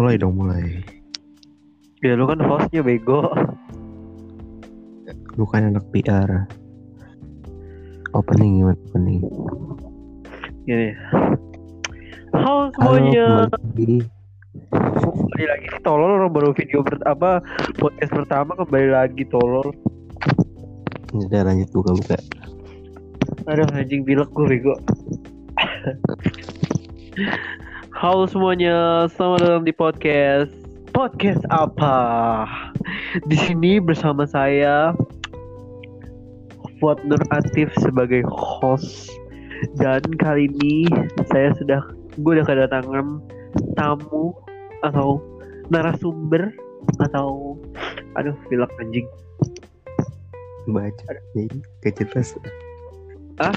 Mulai dong mulai. Ya lu kan hostnya bego. Bukan anak PR. Opening gimana opening? Gini. Halo Halo, semuanya. kembali lagi. Kembali lagi sih tolol orang baru video per apa podcast pertama kembali lagi tolol. Udah lanjut buka-buka. Aduh anjing bilek gue bego. Halo semuanya, selamat datang di podcast. Podcast apa? Di sini bersama saya Fuad Nur Atif sebagai host dan kali ini saya sudah gue udah kedatangan tamu atau narasumber atau aduh bilek anjing Baca. Kejelas. Ah?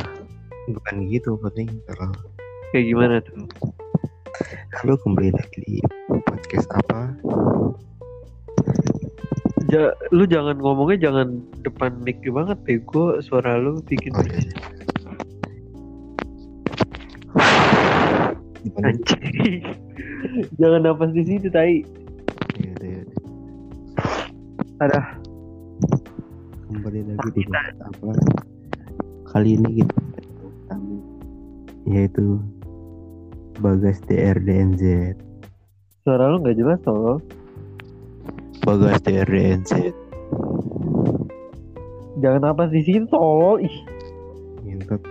Bukan gitu opening. Kalau kayak gimana tuh? Halo kembali lagi di podcast apa? Ja, lu jangan ngomongnya jangan depan mic banget bego suara lu bikin Oh iya. Anjing jangan napas di situ tai Iya, iya, iya. ada Kembali lagi di podcast apa? Kali ini kita tamu yaitu Bagas DRDNZ. suara lu nggak jelas tolong Bagas DRDNZ. jangan napas di situ tolong ih Ngentot.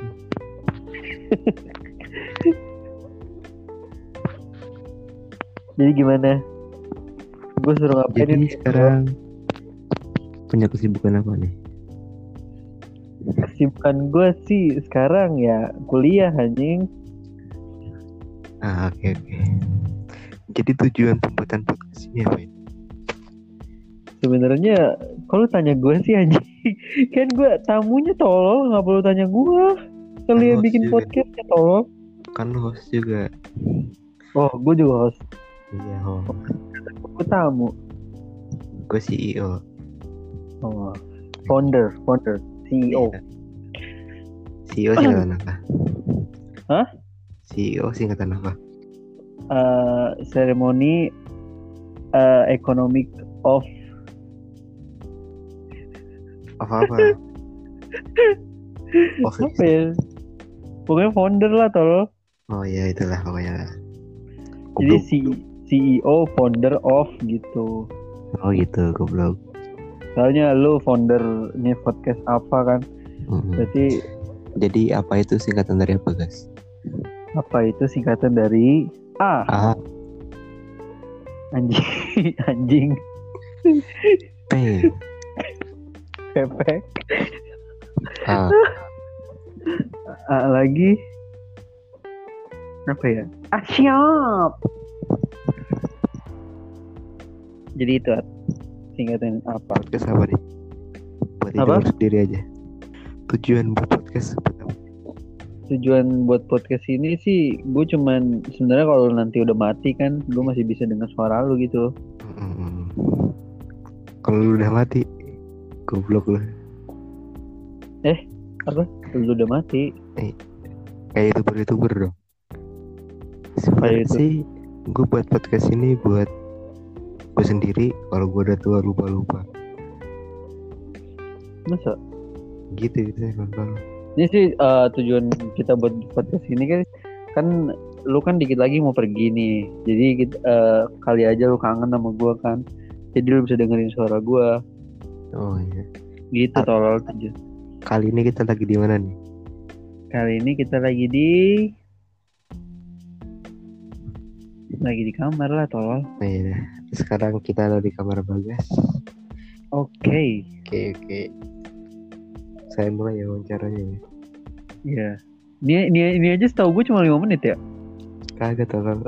jadi gimana gue suruh ngapain Jadi ini? sekarang punya kesibukan apa nih? kesibukan gue sih sekarang ya kuliah anjing Ah oke oke. Jadi tujuan pembuatan podcast ini apa? ya? sebenarnya kalau tanya gue sih anjing kan gue tamunya tolong nggak perlu tanya gue kalau Kan bikin juga. podcast ya tolong Kan lu host juga. oh gue juga host Iya host. gue tamu Gue CEO. oh founder founder CEO Iya. CEO singkatan apa? Hah? CEO singkatan apa? eh seremoni eh, economic of Apa apa? Office. apa ya pokoknya founder lah tolong Oh iya itulah pokoknya. jadi si CEO founder of gitu Oh gitu goblok. soalnya lu foundernya podcast apa kan Mm-mm. berarti Jadi apa itu singkatan dari apa guys? Apa itu singkatan dari A A anjing anjing P pepek A A lagi apa ya ah siap jadi itu At. singkatan apa podcast apa nih? Buat Apa? sendiri aja. Tujuan buat podcast apa? Tujuan buat podcast ini sih gue cuman sebenarnya kalau nanti udah mati kan gue masih bisa dengar suara lu gitu Mm-mm. Kalau lu udah mati, goblok lu. apa lu udah mati Kayak youtuber youtuber dong. Sebenarnya itu. sih, gue buat podcast ini buat gue sendiri. Kalau gue udah tua lupa lupa. masa Gitu gitu gampang. Ini sih eh, tujuan kita buat podcast ini kan kan lu kan dikit lagi mau pergi nih jadi kita, eh, kali aja lu kangen sama gue kan jadi lu bisa dengerin suara gue Oh iya. gitu tolol tujuan Kali ini kita lagi di mana nih? kali ini kita lagi di lagi di kamar lah tolol Nah, iya. Sekarang kita ada di kamar bagas. oke Oke oke. Saya mulai ya wawancaranya ya. ya ini, ini ini aja setahu gue cuma lima menit ya Kagak tolong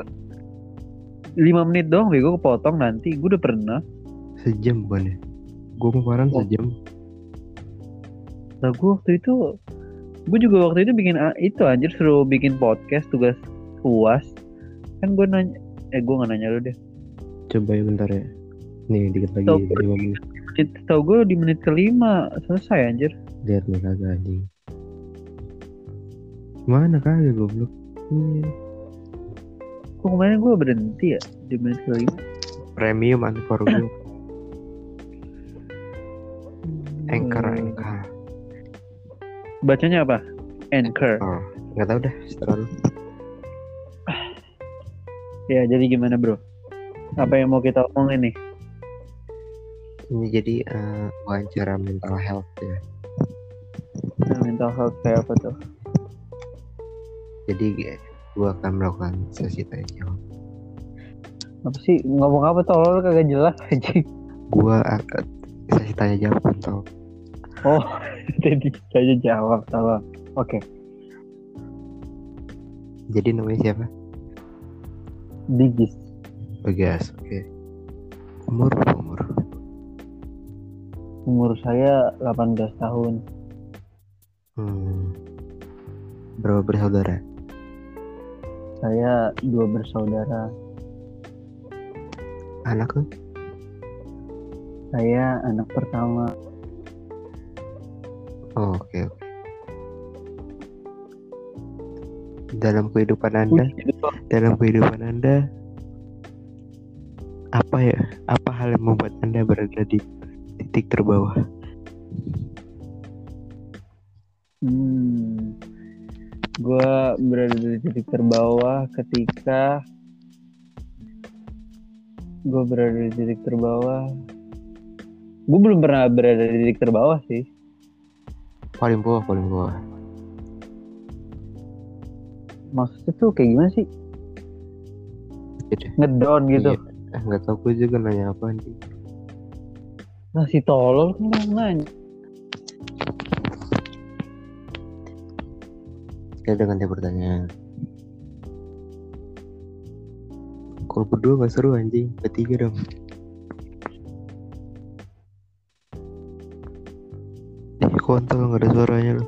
lima menit doang bego kepotong nanti gue udah pernah sejam bukan ya? Gue kemarin Oh. sejam. Nah gue waktu itu Gue juga waktu itu bikin a- itu anjir Suruh bikin podcast tugas uas Kan gue nanya Eh gue gak nanya lu deh Coba ya bentar ya. Nih dikit lagi lima menit. Menit, Tau gue di menit kelima Selesai anjir Lihat nih kagak anjing. Mana kagak goblok? Iya. Kok kemarin gue berhenti ya di menit kelima? Premium Anchor gue. Anchor. Anchor. Bacanya apa? Anchor. Oh, nggak tahu dah. Setelah. Ya, jadi gimana bro? Apa yang mau kita omongin nih? Ini jadi eh, wawancara mental health ya. Mental health kayak apa tuh? Jadi gue akan melakukan sesi tanya jawab. Apa sih ngomong apa tuh? Lo kagak jelas aja. Gue akan sesi tanya jawab mental. Oh, jadi saya jawab salah. Oke, Jadi namanya siapa? Digis. Bagas. Oke. Umur berapa umur? Umur saya 18 tahun. Hmm. Berapa bersaudara? Saya dua bersaudara. Anak lu? Saya anak pertama. Oh, oke oke. Dalam kehidupan anda, dalam kehidupan anda, apa ya? Apa hal yang membuat anda berada di titik terbawah? Hmm. Gua berada di titik terbawah ketika gue berada di titik terbawah. Gue belum pernah berada di titik terbawah sih. Paling bawah, paling bawah. Maksudnya tuh kayak gimana sih? Gitu. Ngedown gitu. Iya. Eh, Nggak tahu gue juga nanya apa anjing. Nah si tolol kan nanya. Ya udah ganti pertanyaan. Kalau berdua gak seru anjing, bertiga dong. Eh, kontol gak ada suaranya lu.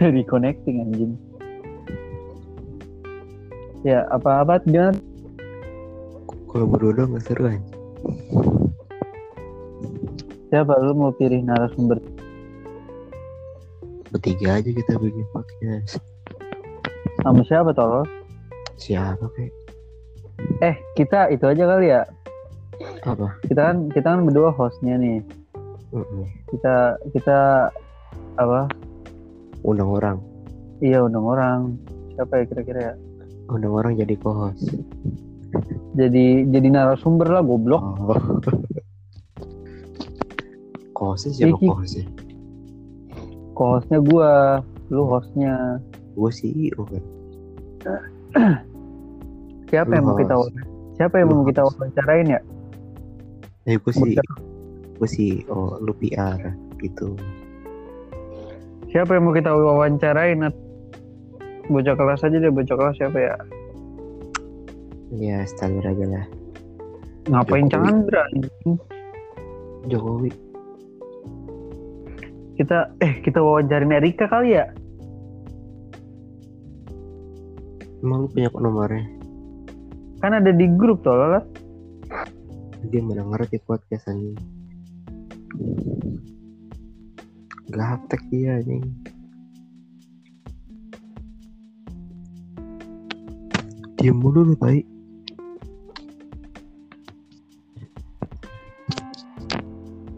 Reconnecting anjing. Ya apa-apa gimana? Kalau berdua doang gak seru anjing. Siapa lu mau pilih narasumber? Bertiga aja kita bikin podcast. Sama siapa tolol? Siapa kek? Eh kita itu aja kali ya. Apa? Kita kan kita kan berdua hostnya nih. Mm-mm. Kita kita apa? Undang orang. Iya undang orang. Siapa ya kira-kira ya? Undang orang jadi co-host. Jadi jadi narasumber lah goblok. Oh. Co-hostnya siapa Iki. Co-hostnya? Gua, lu hostnya. Gue CEO kan. Siapa Lu yang mau kita. Siapa yang Lu mau kita wawancarain ya? Eh gue sih, gue sih, oh lu PR gitu. Siapa yang mau kita wawancarain? Bocah kelas aja deh, bocah kelas siapa ya? Ya standar aja lah. Ngapain Jokowi. Chandra? Jokowi. Kita eh kita wawancarin Erika kali ya? Emang lu punya nomornya? Kan ada di grup tuh lah. Dia mana ngerti podcast anjing. Gaptek dia anjing. Diam mulu lu tai.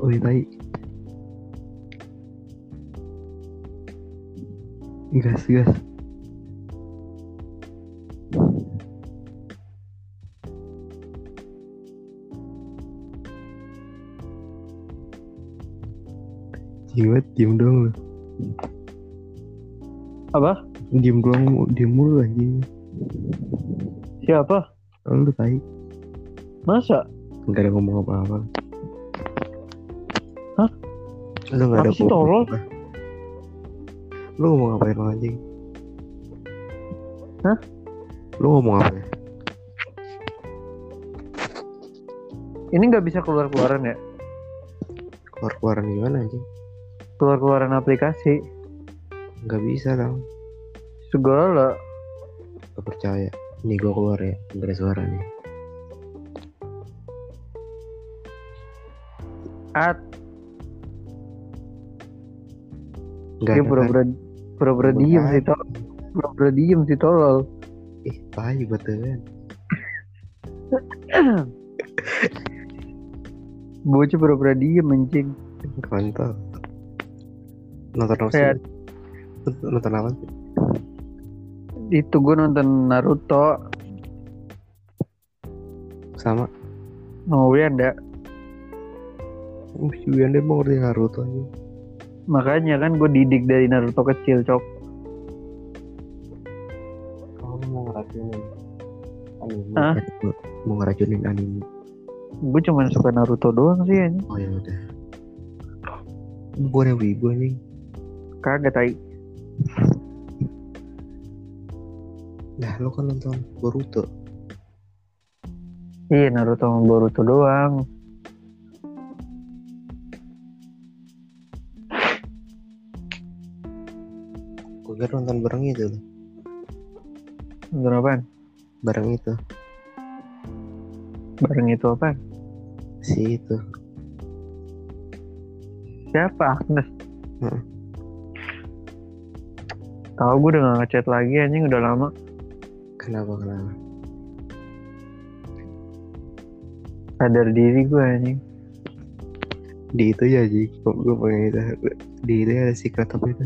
Oi tai. Gas gas. Jiwet diem doang lu. Apa? Diem doang diem mulu anjing. Siapa? Lu tai. Masa? Enggak ada ngomong apa-apa. Hah? Lu enggak ada Apa sih, tolol? apa. Lu ngomong apa lu anjing? Hah? Lu ngomong apa ya? Ini nggak bisa keluar-keluaran ya? Keluar-keluaran gimana anjing? Keluar-keluaran aplikasi. Enggak bisa dong. Segala. Gak percaya. Ini gua keluar ya. Enggak ada suara nih. At Enggak dia pura-pura pura-pura diem sih tolol. Pura-pura diem sih tolol. Ih, aja betulan. Bocah pura-pura diem anjing. Kontol. Nonton apa sih? Nonton apa sih? itu gue nonton Naruto Sama. mau ada Oh, si dia mau ngerti Naruto aja. Makanya kan gue didik dari Naruto kecil cok Oh, mau ngeracunin anime. Hah? Mau ngeracunin anime. gue cuma suka Naruto doang sih anjing Oh ya udah. Yang wibu anjing. kagak tai Nah, lo kan nonton Boruto. iya Naruto sama Boruto doang Kira nonton bareng itu loh. nonton apaan Bareng itu. bareng itu apa Si itu. siapa Agnes Heeh. tahu gue udah gak ngechat lagi anjing udah lama Kenapa kenapa? sadar diri gue anjing Di itu ya Ji. Gue pengen itu. Di itu ada secret apa itu?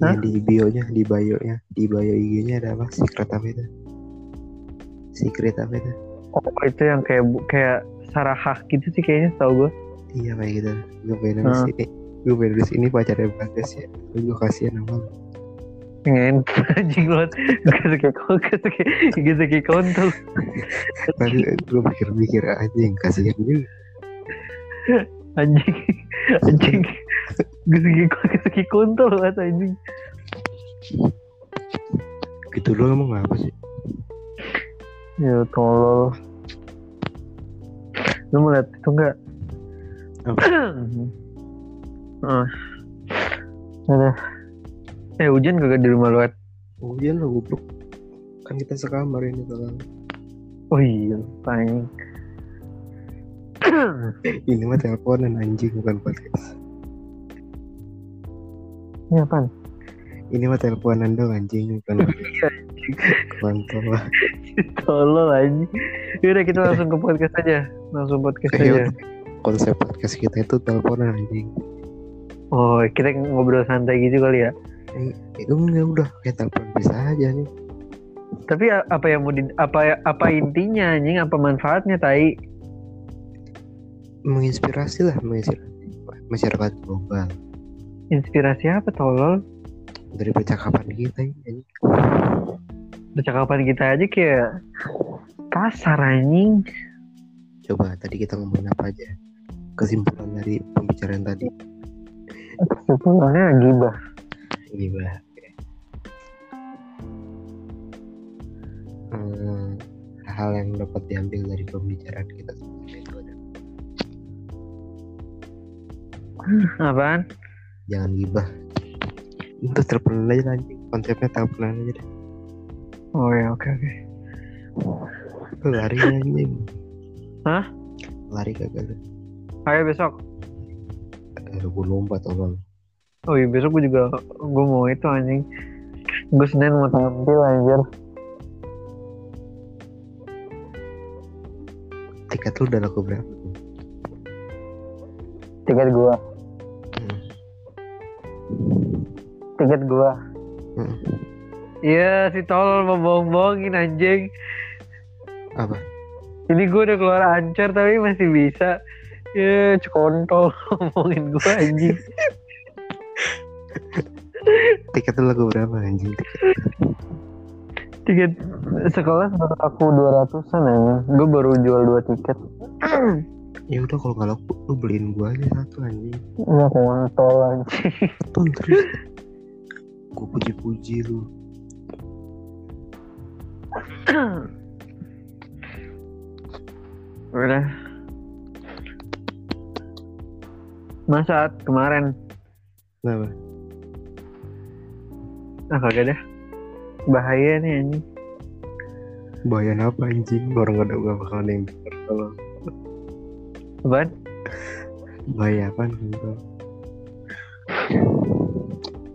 Hah? Yang di bio-nya, di bio-nya, di bio IG-nya ada apa? Secret apa itu? Secret apa itu? oh itu yang kayak kayak Sarah gitu sih kayaknya tau gue Iya kayak gitu. Gue pengen nulis Hah. ini. Gue pengen nulis ini pacarnya Bagas ya. Gue kasihan sama lu. Ngen anjing banget Gak suka suka Gak suka kontol Tapi gue pikir-pikir anjing kasihan juga. Anjing Anjing Gak Gak suka kontol banget anjing Gitu lo emang apa sih? Ya tolol Lu mau liat itu enggak? Apa? Ah. Ada Eh hujan kagak di rumah lu Ed? Oh iya lo goblok. Kan kita sekamar ini sekarang. Oh iya anjing Ini mah teleponan anjing bukan podcast. Ini apaan? Ini mah teleponan dong anjing bukan Iya kontol. Tolol anjing Yaudah kita langsung ke podcast aja Langsung podcast Kayak aja konsep podcast kita itu teleponan anjing. Oh kita ngobrol santai gitu kali ya Eh, itu enggak udah kayak telepon bisa aja nih. Tapi apa yang mau di, apa apa intinya anjing apa manfaatnya tai? Menginspirasi lah menginspirasi masyarakat global Inspirasi apa tolol? dari percakapan kita ini. Percakapan kita aja kayak kasar anjing. Coba tadi kita ngomongin apa aja? Kesimpulan dari pembicaraan tadi. Kesimpulannya gibah. Gimana? Hmm, hal yang dapat diambil dari pembicaraan kita itu ada Apaan? Jangan gibah itu teleponan aja anjing konsepnya teleponan aja deh Oh ya oke oke. Lu lari anjing Hah? lari kagak lu Ayo besok. Eh, gue lompat tolong Oh iya besok gue juga gue mau itu anjing. Gue senin mau tampil anjir. tiket lu udah laku berapa Tiket gua. Tiket gua. Hmm. Iya si tolol mau bohong-bohongin anjing. apa Ini gue udah keluar ancar tapi masih bisa. Ya cekontol ngomongin gue anjing. tiket lu laku berapa anjing tiket sekolah baru aku 200an aja. Gue baru jual dua tiket. ya udah kalau nggak laku lu beliin gua aja satu anjing Iya kontol anjing. betul terus gue puji-puji lu Udah. Masa kemarin kenapa ah kagak dah. Bahaya nih anjing. Bayan apa anjing orang gak ada gak bakalan yang denger kalau Apaan? bahaya apa gitu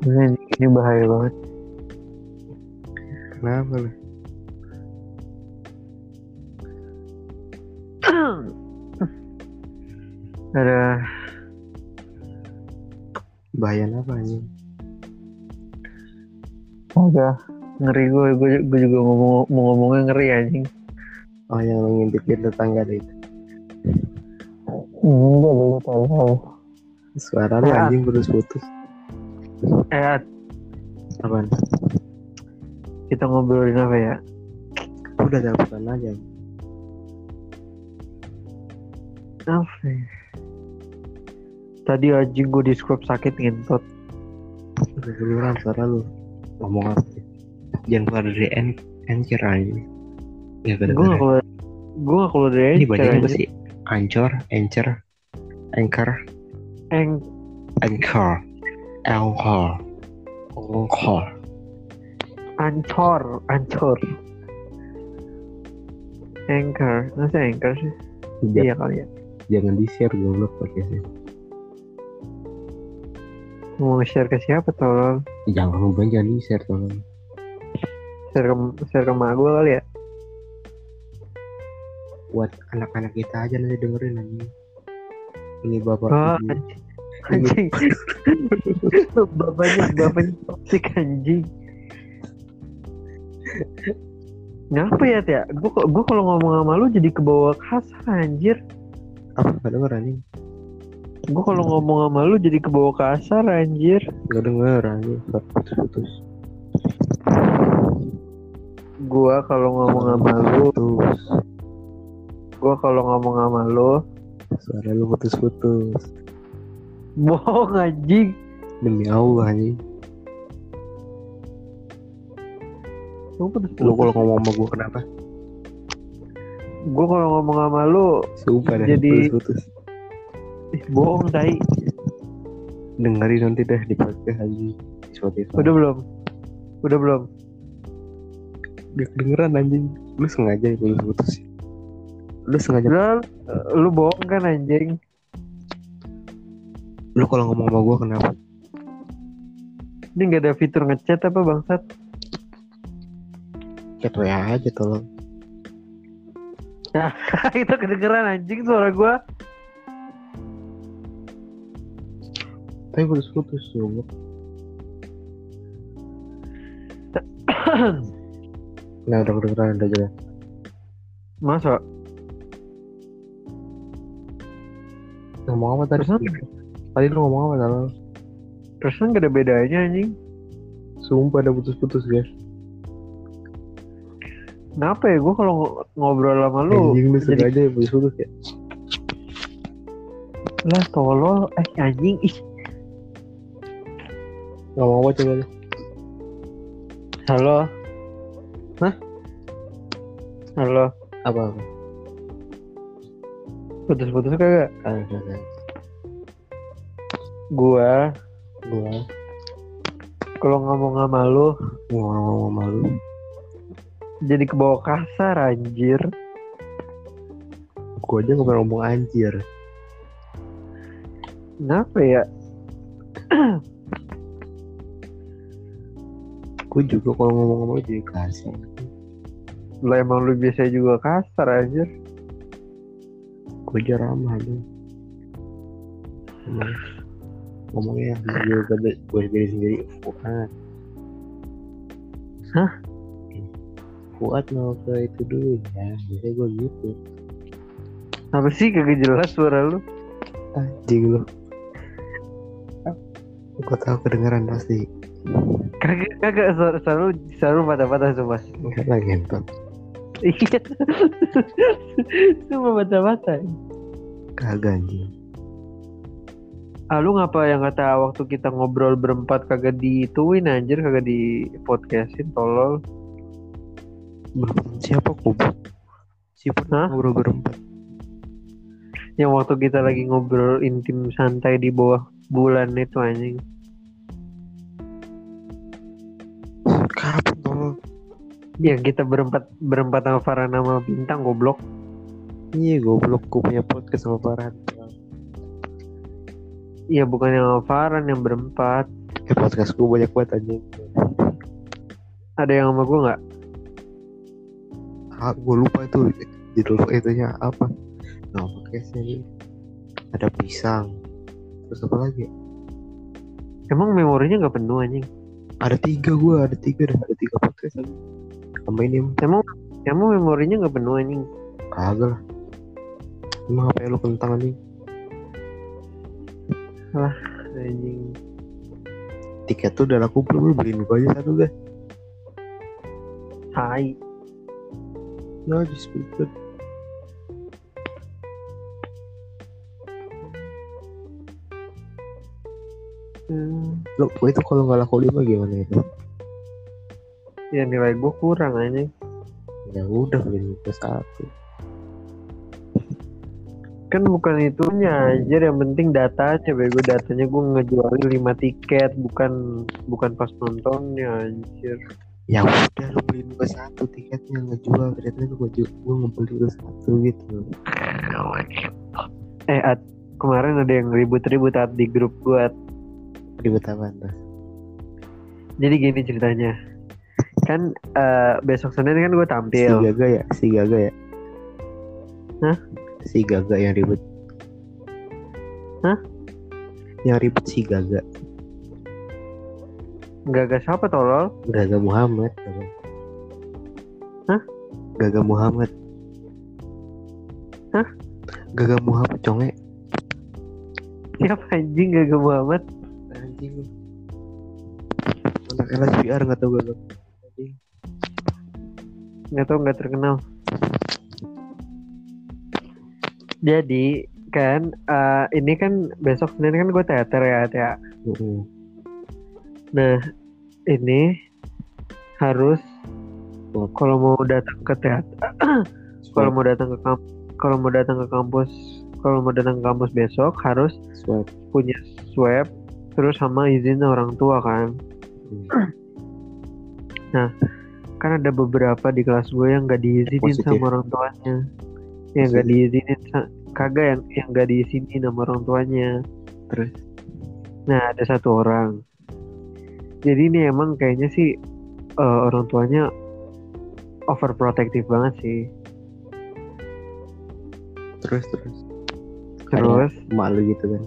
ini, ini bahaya banget. Kenapa lu? Ada. Bahaya apa ini agak ngeri gue gue, juga ngomong, mau ngomongnya ngeri anjing. Oh yang ngintipin tetangga itu enggak belum tahu. Suara lu ya. anjing putus putus. Eh, apaan? Kita ngobrolin apa ya? udah teleponan aja. Apa ya? Tadi anjing gue di scrub sakit ngentot. udah keluaran suara lu ngomong apa? Jangan keluar dari en anchor aja. Ya Gue gak keluar, gue gak keluar dari ini Anchor, bacanya apa sih? Ancor anchor anchor. Eng, anchor anchor anchor ancor, ancor. Anchor, masa anchor sih? Jangan, Iya kali ya. jangan di share goblok podcastnya Mau share ke siapa tolong? jangan lu bilang jangan di share tolong Share ke, share ke mak gue kali ya? buat anak-anak kita aja nanti dengerin anjing ini bapak Oh. Anjing. Bapaknya, bapaknya toxic anjing. Ngapa ya, Tia? Gue gua kalau ngomong sama lu jadi kebawa kasar anjir. apa gak denger anjing Gue kalau ngomong sama lu jadi kebawa kasar anjir. gak denger anjing putus-putus Gua kalau ngomong sama lu, putus gua kalau ngomong sama lu, suara lu putus-putus bohong anjing. demi Allah anjing Lu putus kalau ngomong sama gue kenapa Gua kalau ngomong sama lu, sumpah dah Jadi- putus-putus ih, bohong tai. dengerin nanti deh di podcast anjing Spotify Udah belum? Udah belum? gak kedengeran anjing lu sengaja ya putus-putus lu sengaja Lu, lu bohong kan anjing? Lu kalau ngomong sama gue kenapa Ini gak ada fitur ngechat apa bangsat? chat WA aja tolong itu kedengeran anjing suara gua. tapi putus-putus goblok nah udah kedengeran udah jelas Masa? ngomong apa tadi Terus tadi lu ngomong apa tadi Terus kan gak ada bedanya anjing. sumpah ada putus-putus guys. Kenapa ya? Gue kalau ng- ngobrol sama lu anjing lu jadi sengaja ya putus-putus ya? Lah tolol. Eh anjing ih. Ngomong apa coba lu? Halo? Hah? Halo? Apa apa? Putus-putus kagak? Kan kan gua gua. Kalau ngomong sama lu gua ngomong sama lu. jadi kebawa kasar anjir. Gua aja nggak pernah ngomong anjir. Kenapa ya? Gua juga kalau ngomong sama lu jadi kasar. Lah emang lu biasa juga kasar anjir. Gua aja. Ramah lu ngomongnya gede gue sendiri sendiri Fuad Hah? Fuad mau ke itu dulu ya. Biasanya gue gitu. Apa sih? Kagak jelas suara lu. Anjing lu. Gue tahu kedengeran pasti. Kagak kagak suara, suara lu suara lu patah-patah sumpah. Enggak lah gentot iya. Sumpah patah-patah. Kagak anjing Ah lu ngapa yang kata waktu kita ngobrol berempat kagak dituin anjir kagak di podcastin tolol. Berempat siapa goblok siapa Hah? ngobrol berempat? Yang waktu kita lagi ngobrol intim santai di bawah bulan itu anjing. Kapan tolong yang kita berempat berempat sama Farhan sama Bintang goblok. Iya goblok gue punya podcast sama Farhan Iya bukan yang sama Farhan yang berempat. Ya podcast gue banyak banget anjing. Ada yang sama gue nggak? Ah, gue lupa itu judul itunya apa. Nah podcastnya ini. Ada pisang. Terus apa lagi? Ya? Emang memorinya nggak penuh anjing. ada tiga gue ada tiga dan ada tiga podcast lagi sama ini emang Emang memorinya nggak penuh anjing. kagak lah. Emang apa lu kentang anjing Anjing. tiket tuh udah laku belum lu beliin gue aja satu guys Tai. ya just speaker Hmm. lo gue itu kalau nggak laku lima gimana itu Ya nilai gue kurang anjing. ya udah beliin gue satu Kan bukan itunya anjir yang penting datanya bego datanya gue ngejualin 5 tiket bukan bukan pas nontonnya anjir. ya udah lu beliin gue satu tiketnya ngejual ternyata gue gue ngebeli lu satu gitu Eh At, kemarin ada yang ribut-ribut At, di grup gue At. ribet apa tuh Jadi gini ceritanya. Kan eh, besok Senin kan gue si tampil. Gaga ya si Gaga ya Hah? Si Gaga yang ribet Hah? yang ribet si Gaga Gak gak siapa tolol? Gaga Muhammad Hah? Gaga Muhammad Hah? Gaga Muhammad conge Siapa anjing gak gak Muhammad? anjing anak LSPR nggak tahu Gaga Gak tau gak terkenal. Jadi kan eh, ini kan besok Senin kan gue teater ya ya. Nah ini harus kalau mau datang ke teater, kalau mau datang ke kamp, kalau mau datang ke kampus, kalau mau datang ke kampus besok harus Swab. punya swab terus sama izin orang tua kan. Hmm. Kan ada beberapa di kelas gue yang gak diizinin Positif. sama orang tuanya. Yang gak diizinin kagak yang yang gak diizinin sama orang tuanya. Terus Nah, ada satu orang. Jadi ini emang kayaknya sih eh, orang tuanya overprotective banget sih. terus terus Terus malu gitu kan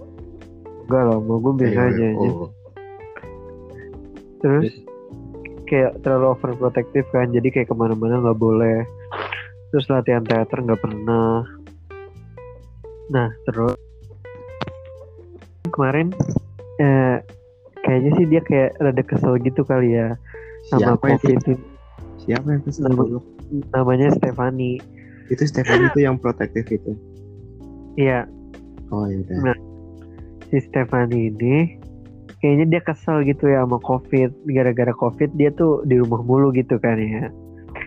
enggak loh, mau gue biasa aja. aja. oh, Terus kayak terlalu overprotective kan, jadi kayak ke mana-mana nggak boleh. Terus latihan teater nggak pernah. Nah terus kemarin eh, kayaknya sih dia kayak rada kesel gitu kali ya sama siapa covid itu siapa yang kesel? Nama- namanya Stefani. itu Stefan itu yang protektif itu? Iya, oh ya udah. Nah. si Stefani ini kayaknya dia kesel gitu ya sama covid. Gara-gara covid dia tuh di rumah mulu gitu kan ya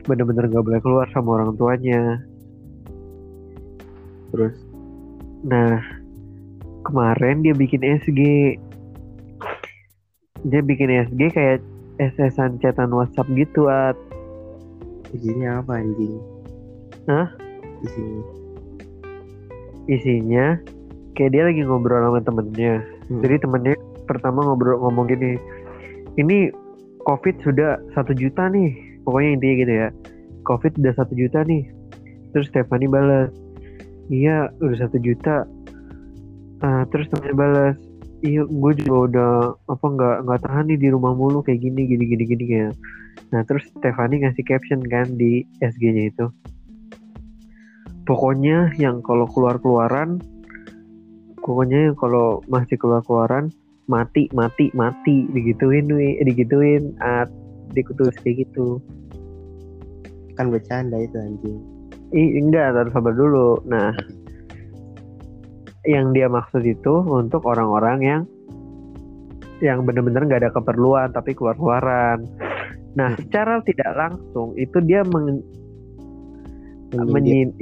bener-bener nggak boleh keluar sama orang tuanya. Terus nah kemarin dia bikin SG dia bikin SG kayak SS-an chatan WhatsApp gitu at. Isinya apa anjing? Hah? isinya. Isinya kayak dia lagi ngobrol sama temennya. Hmm. jadi temennya pertama ngobrol ngomong gini ini covid sudah satu juta nih pokoknya intinya gitu ya. Covid udah satu juta nih. Terus Stefani balas iya udah satu juta. Ah, terus temennya balas iya gue juga udah apa nggak nggak tahan nih di rumah mulu kayak gini gini gini gini ya nah terus Stefani ngasih caption kan di SG-nya itu. Pokoknya yang kalau keluar keluaran pokoknya yang kalau masih keluar keluaran mati mati mati digituin wi digituin at dikutus kayak gitu kan bercanda itu anjing Ih, enggak, harus sabar dulu. Nah, yang dia maksud itu untuk orang-orang yang yang benar-benar nggak ada keperluan tapi keluar-keluaran. Nah, secara tidak langsung itu dia meng, Menyindir. menyin-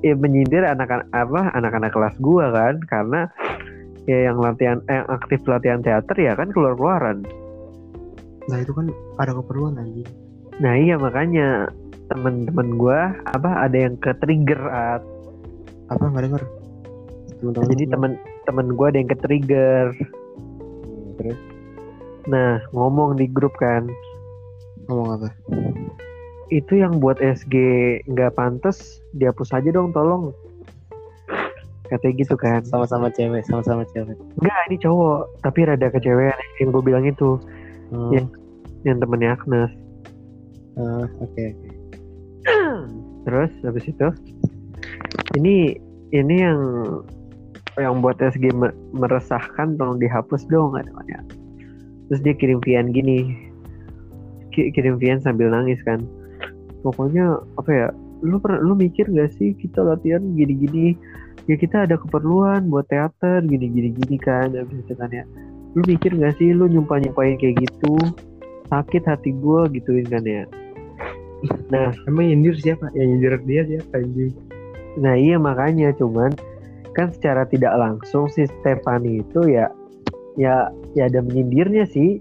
ya, menyindir anak-anak apa anak-anak kelas gua kan karena ya yang latihan eh, yang aktif latihan teater ya kan keluar-keluaran. Nah itu kan ada keperluan anjing. Nah, iya makanya teman-teman gua apa ada yang ke trigger at. Apa nggak denger teman-teman jadi lu teman teman gue ada yang ke trigger bilang, terus? Nah ngomong di grup kan. Ngomong apa? Itu yang buat SG nggak pantas dihapus aja dong tolong. Katanya gitu kan. Sama-sama cewek, sama-sama cewek. enggak ini cowok tapi rada kecewean yang gue bilang itu. Oh, Iya. Yang temennya Agnes. Ah, oke oke. terus habis itu ini ini yang yang buat SG me- meresahkan tolong dihapus dong katanya. Terus dia kirim Vian gini. Ki- kirim Vian sambil nangis kan. Pokoknya apa ya lu per- lu mikir gak sih kita latihan gini-gini? Ya kita ada keperluan buat teater gini-gini gini kan habis itu kan ya. Lu mikir gak sih lu nyumpah nyumpahin kayak gitu sakit hati gua gituin kan ya nah Emang yang nyindir siapa? Yang nyindir dia siapa anjing? Nah iya makanya cuman kan secara tidak langsung si Stefani itu ya ya ya ada menyindirnya sih.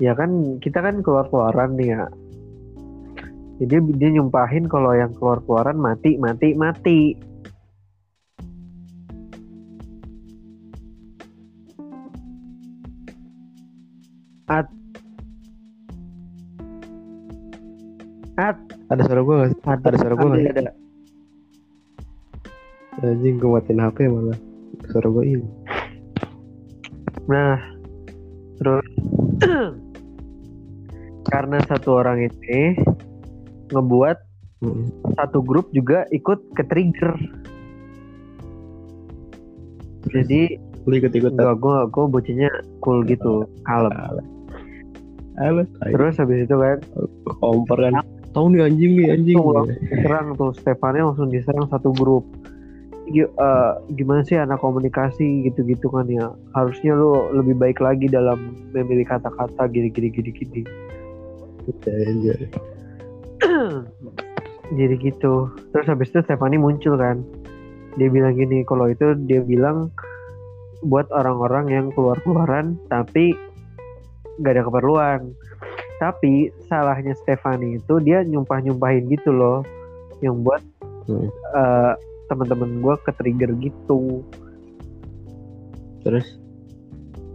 Ya kan kita kan keluar-keluaran nih ya. Jadi dia nyumpahin kalau yang keluar-keluaran mati mati mati. At At Ada suara gua nggak? ada, Ada suara gua nggak ada. Anjing gua matiin HP malah. Suara gua ini. Nah, terus karena satu orang ini ngebuat Mm-mm. satu grup juga ikut ke trigger. Jadi Lu ikut-ikut enggak gue gue bocahnya cool gitu, kalem. Halo. Terus habis itu kan kompor kan. Tahu nih anjing nih anjing. Diserang tuh Stefani langsung diserang satu grup. Gi- eh, gimana sih anak komunikasi gitu-gitu kan ya harusnya lu lebih baik lagi dalam memilih kata-kata gini-gini gini-gini. Anjir. jadi gitu terus habis itu Stefani muncul kan dia bilang gini kalau itu dia bilang buat orang-orang yang keluar-keluaran tapi gak ada keperluan tapi salahnya Stefani itu dia nyumpah-nyumpahin gitu loh yang buat Hmm. eh, teman-teman gue ke trigger gitu Terus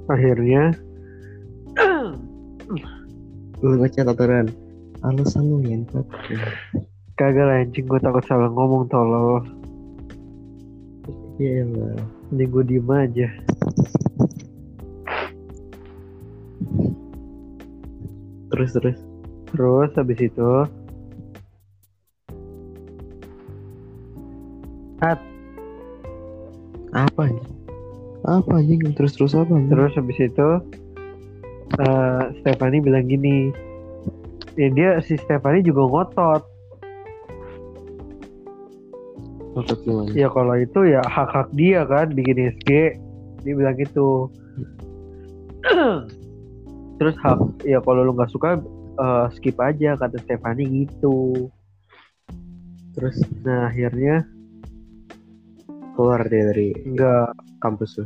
akhirnya lu ngechat aturan. Alasan lu ngentot. kagak lah anjing gue takut salah ngomong tolol Iya lah. ini gue diem aja Terus terus. terus habis itu Apa anjing? Apa anjing? Terus terus apa? Anjing? Terus habis itu eh Stefani bilang gini, ya dia si Stefani juga ngotot. Otot gimana? Ya kalau itu ya hak hak dia kan bikin SG, dia bilang gitu. Terus ya kalau lu nggak suka eh, skip aja kata Stefani gitu. Terus Nah akhirnya keluar dia dari nggak kampus lu.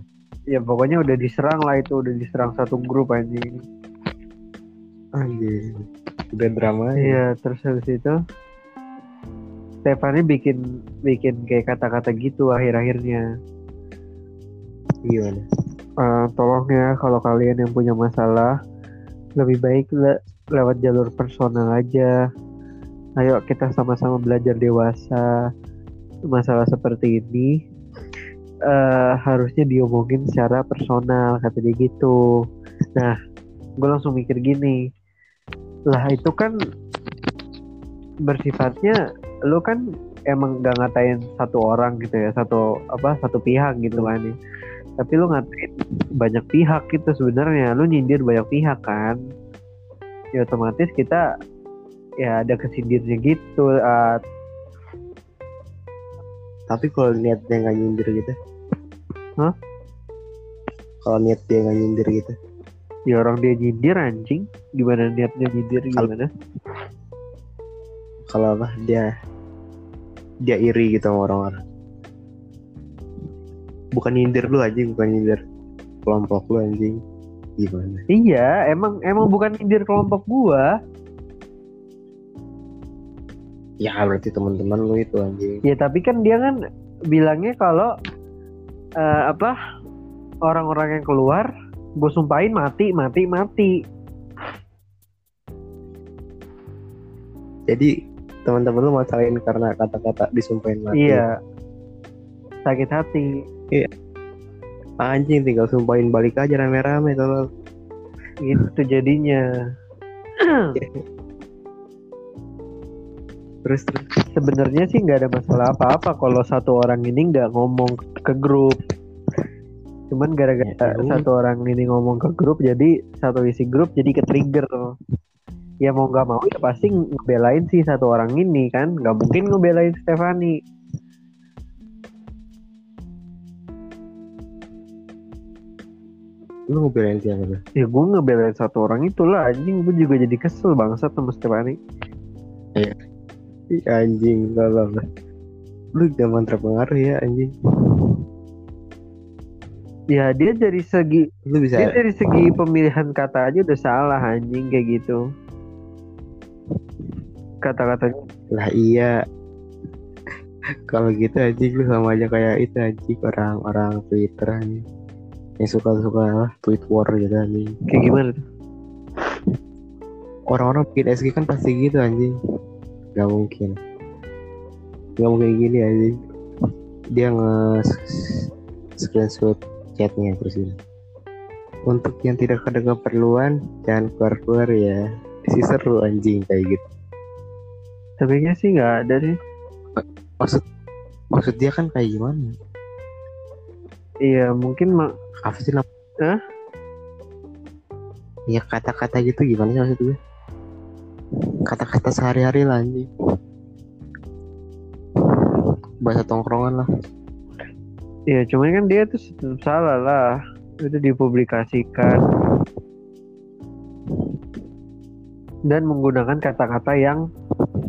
ya pokoknya udah diserang lah itu udah diserang satu grup anjing. Anjing. Udah drama ya. Iya, terus habis itu Stefani bikin bikin kayak kata-kata gitu akhir-akhirnya. Gimana? Eh, tolong ya kalau kalian yang punya masalah lebih baik le- lewat jalur personal aja. Ayo kita sama-sama belajar dewasa. Masalah seperti ini eh harusnya diomongin secara personal kata dia gitu. Nah, gue langsung mikir gini, lah itu kan bersifatnya lu kan emang gak ngatain satu orang gitu ya, satu apa satu pihak gitu kan ya. Tapi lu ngatain banyak pihak gitu sebenarnya, lu nyindir banyak pihak kan. Ya otomatis kita ya ada kesindirnya gitu. ah, Tapi kalau niat dia nggak nyindir gitu. Hah? Kalau niat dia nggak nyindir gitu. ya orang dia nyindir anjing, gimana niatnya nyindir gimana? Kalau apa dia dia iri gitu sama orang-orang. Bukan nyindir lu anjing, bukan nyindir kelompok lu anjing. Gimana? Iya, emang emang bukan nyindir kelompok gua. Ya berarti teman-teman lu itu anjing. Ya tapi kan dia kan bilangnya kalau eh, apa orang-orang yang keluar gue sumpahin mati mati mati. Jadi teman-teman lu masalahin karena kata-kata disumpahin mati. Iya. Sakit hati. Anjing tinggal sumpahin balik aja rame-rame tolong. Itu jadinya. Terus terus. Sebenarnya sih nggak ada masalah apa-apa kalau satu orang ini nggak ngomong ke grup. Cuman gara-gara Ya, satu orang ini ngomong ke grup jadi satu isi grup jadi ke trigger. Ya mau nggak mau ya pasti ngebelain sih satu orang ini kan. Nggak mungkin ngebelain Stefani. Lu ngebelain siapa? Ya gue ngebelain satu orang itulah anjing gue juga jadi kesel bangsat sama Stefani. Ih, anjing tolong. Lu zaman terpengaruh ya anjing. Ya dia dari segi Lu bisa dia dari segi pemilihan kata aja udah salah anjing kayak gitu. Kata-katanya lah iya. Kalau gitu anjing lu sama aja kayak itu anjing orang-orang Twitter anjing. Yang suka-suka tweet war gitu anjing. kayak gimana tuh? Orang-orang bikin SG kan pasti gitu anjing. Gak mungkin. Gak mungkin gini anjing. Dia nge screenshot chatnya terus ini. Untuk yang tidak ada keperluan jangan keluar-keluar ya. Si seru anjing kayak gitu. Sebenarnya sih nggak ada sih. Maksud maksud dia kan kayak gimana? Iya mungkin mak Apa sih nam- Hah? Ya kata-kata gitu gimana sih maksud gue? Kata-kata sehari-hari lah anjing. Bahasa tongkrongan lah. ya cuman kan dia tuh tetap salah lah. Itu dipublikasikan dan menggunakan kata-kata yang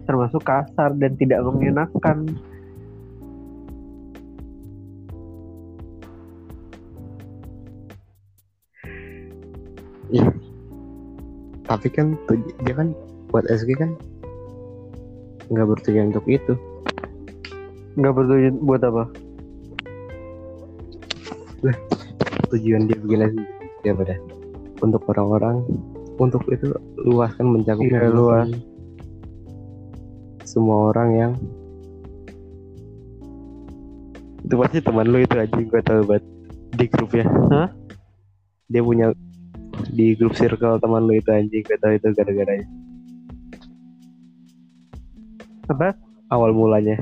termasuk kasar dan tidak mengenakan. Tapi kan dia kan buat SG kan nggak bertujuan untuk itu. Nggak bertujuan buat apa? Tujuan dia bikin SG dia pada untuk orang-orang untuk itu luas kan mencakup Iya, luas. semua orang yang itu pasti teman lu itu aja gue tahu banget di grupnya Hah? dia punya di grup circle teman lu itu anjing. Tahu itu gara-gara Apa? awal mulanya.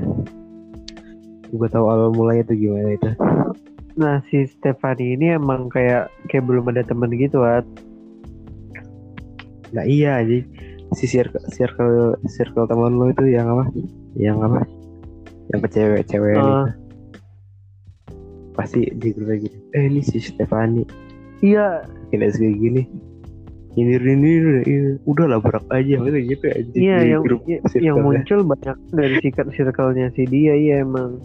Gue tahu awal mulanya itu gimana itu. Nah si Stefani ini emang kayak kayak belum ada temen gitu At. nah iya anjing. Si circle circle circle teman lu itu yang apa? Yang apa? Yang cewek-cewek itu. pasti di grup gitu eh ini si Stefani. Iya bikin SG gini. Ini ini, ini udah lah berak aja. Gitu gitu aja iya yang grup circle-nya. yang muncul banyak dari circle circle-nya si dia iya emang.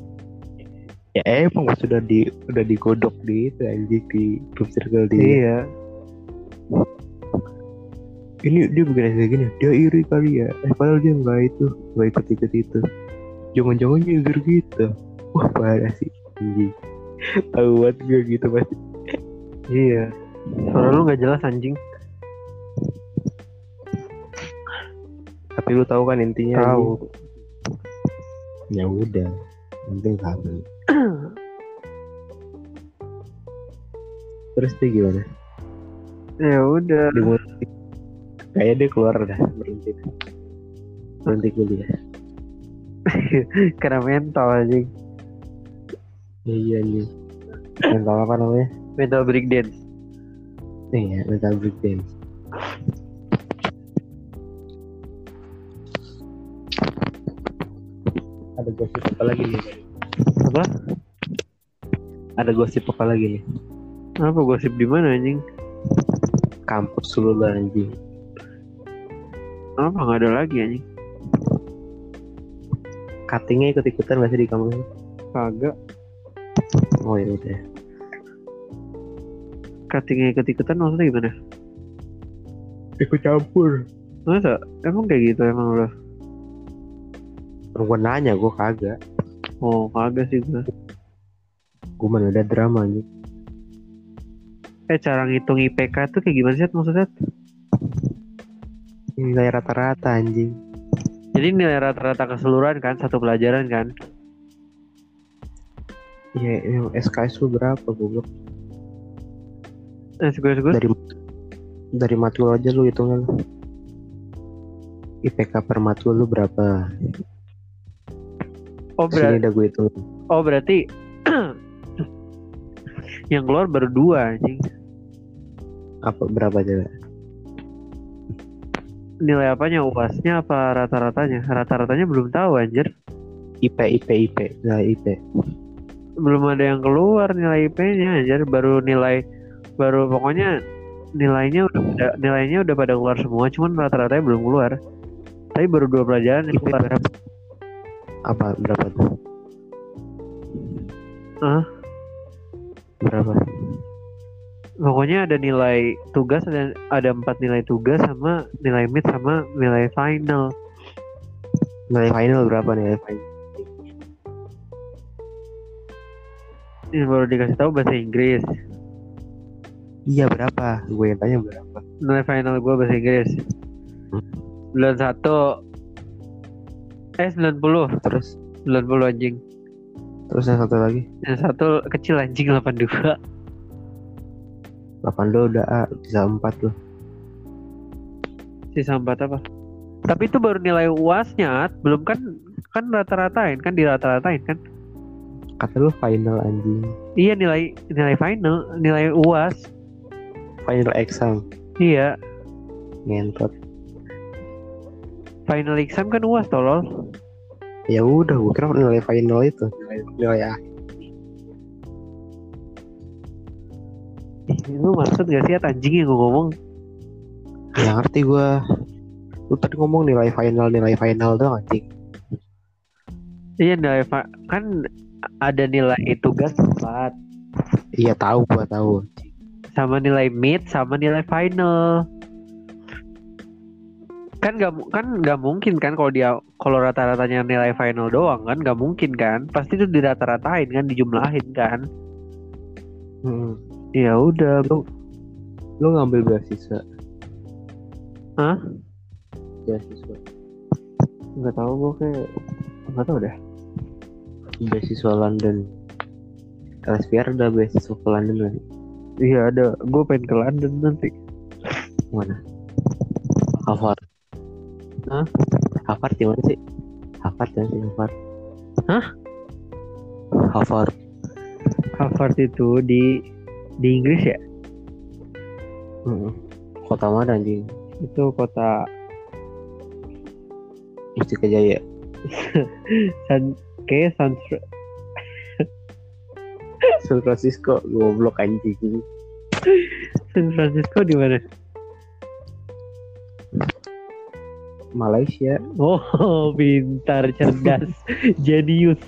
ya emang sudah di udah digodok di itu anjing di grup circle di Iya. ini dia bikin SG gini dia iri kali ya. Eh padahal dia nggak itu nggak ikut ikut itu. Jangan-jangan nyindir gitu wah parah sih anjing. Tahu banget gue gitu pasti Iya. Suara lu nggak jelas anjing. tapi lu tahu kan intinya Tahu. anjing. ya udah penting tahu terus dia gimana Ya udah. kayaknya dia keluar dah berhenti berhenti kuliah Karena mental anjing. Ya, iya nih mental apa namanya Mental breakdance. Iya mental breakdance ada gosip apa lagi nih Apa? ada gosip apa lagi nih Apa gosip di mana anjing? kampus dulu lah anjing Apa nggak ada lagi anjing? cuttingnya ikut ikutan gak sih di kampus Kagak. oh ya udah Cuttingnya ikut-ikutan maksudnya gimana? ikut campur Masa? Emang kayak gitu emang lo? gue nanya gue kagak Oh kagak sih gue. gue mana ada drama nih Eh cara ngitung IPK tuh kayak gimana sih maksudnya? nilai rata-rata anjing Jadi nilai rata-rata keseluruhan kan satu pelajaran kan? Iya, yang SKS lu berapa goblok? Eh. Dari dari matkul aja lu hitungan. IPK per matkul lu berapa? Oh, Sini berarti udah gue hitung. oh berarti yang keluar baru dua anjing. Apa berapa coba? Nilai apanya uasnya apa rata-ratanya? Rata-ratanya belum tahu anjir. IP IP IP. Nah, IP. Belum ada yang keluar nilai IP-nya anjir, baru nilai baru pokoknya nilainya udah pada- nilainya udah pada keluar semua, cuman rata-ratanya belum keluar. Tapi baru dua pelajaran yang keluar. berapa? Apa berapa tuh? Hah? Berapa? Pokoknya ada nilai tugas ada ada empat nilai tugas sama nilai mid sama nilai final. Nilai final berapa nilai final? Ini baru dikasih tahu bahasa Inggris. Iya berapa? Gue yang tanya berapa? Nilai final gue bahasa Inggris. 91 Eh 90 Terus 90 anjing terus yang satu lagi? Yang satu kecil anjing 82 8 lu udah A, bisa 4 lu. Sisa 4 apa? Tapi itu baru nilai uasnya. Belum kan Kan rata-ratain Kan dirata-ratain kan Kata lu final anjing. Iya nilai Nilai final Nilai uas Final exam. Iya Ngentot. Final exam kan uas tolol Ya udah, gue kira nilai final itu. Nilai, nilai A. Ih, Lu maksud gak sih anjing yang gue ngomong Ya ngerti gue. Lu tadi ngomong nilai final, nilai final doang anjing. Iya nilai Kan ada nilai tugas 4 Iya tahu gua tahu. Sama nilai mid sama nilai final kan nggak mu- kan nggak mungkin kan kalau dia kalau rata-ratanya nilai final doang kan nggak mungkin kan pasti itu dirata-ratain kan dijumlahin kan Hmm. ya udah Lu lu ngambil beasiswa. Hah? Beasiswa. nggak tahu gue kayak nggak tahu deh Beasiswa London. LSPR udah beasiswa ke London kan? Iya ada gue pengen ke London nanti Mana? Harvard. Hah? Harvard di mana sih? Harvard kan sih Harvard. Hah? Harvard. Harvard itu di di Inggris ya Mm-mm. Kota mana anjing? itu kota Mustika Jaya. San kayak San San Francisco. Goblok anjing. San Francisco di mana Malaysia. Oh, pintar, cerdas, jenius.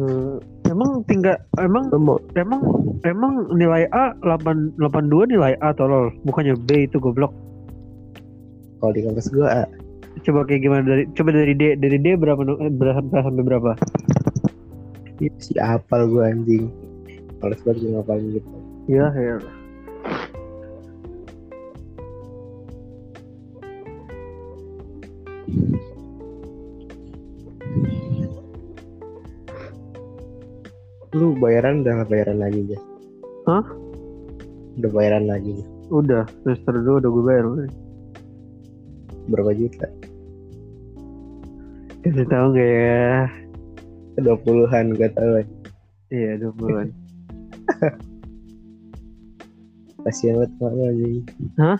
Eh, emang tinggal emang emang emang nilai A 8 82 nilai A tolol bukannya B itu goblok kalau di kampus gua A. coba kayak gimana dari coba dari D dari D berapa eh, berapa sampai berapa Itu si apal gua anjing. Males banget gua ngapalin gitu. ya ya Lu bayaran udah nggak bayaran lagi ya? Hah? Udah bayaran lagi ya? udah semester 2 udah gue bayar Berapa juta? kasih tahu nggak ya Dua puluhan gua tahu. iya 20 Kasian banget mak lu anjing. Hah?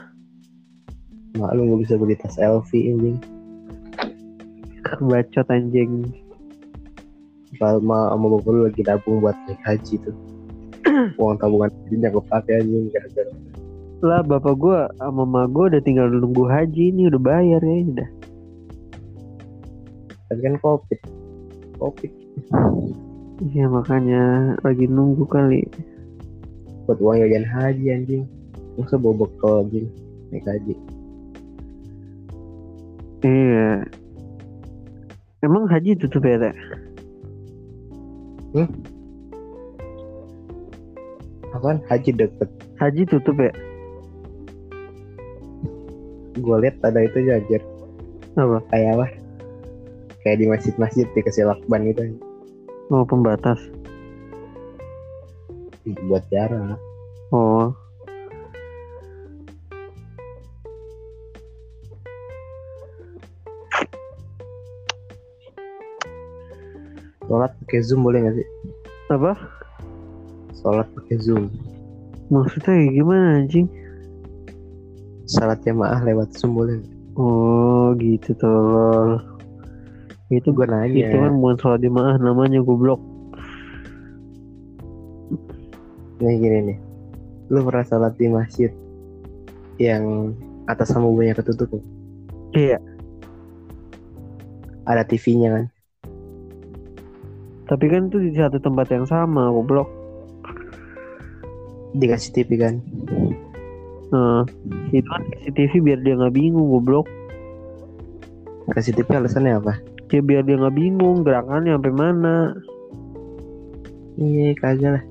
Mak lu nggak bisa beli tas LV anjing. bacot anjing ma sama bapak lu lagi nabung buat naik haji tuh. Uang tabungan hajinya kepake anjing gara-gara. Lah bapak gua sama mama gua udah tinggal nunggu haji ini udah bayar ya udah Tapi kan covid. Covid iya makanya lagi nunggu kali buat uang jajan haji anjing. Masa bawa bekal anjing naik haji. iya emang haji tutup ya Teh? Apaan? Haji deket. Haji tutup ya? Gue lihat ada itu aja anjir. Apa? Kayak apa? Kayak di masjid-masjid dikasih lakban gitu. Oh pembatas. Buat jarak. Oh. Sholat pakai zoom boleh nggak sih? Apa? Sholat pakai zoom. Maksudnya gimana anjing? Salat jamaah lewat nggak? Oh gitu tolol. Itu Gue nanya. itu kan bukan sholat jemaah namanya goblok. Nih gini nih. Lu pernah sholat di masjid yang atas sama bawahnya ketutup? Iya. Ada TV-nya kan? Tapi kan itu di satu tempat yang sama goblok. Dikasih TV kan? Nah, itu kan CCTV biar dia nggak bingung goblok. Kasih TV alasannya apa? Ya biar dia nggak bingung gerakannya sampai mana. Iya kagak lah.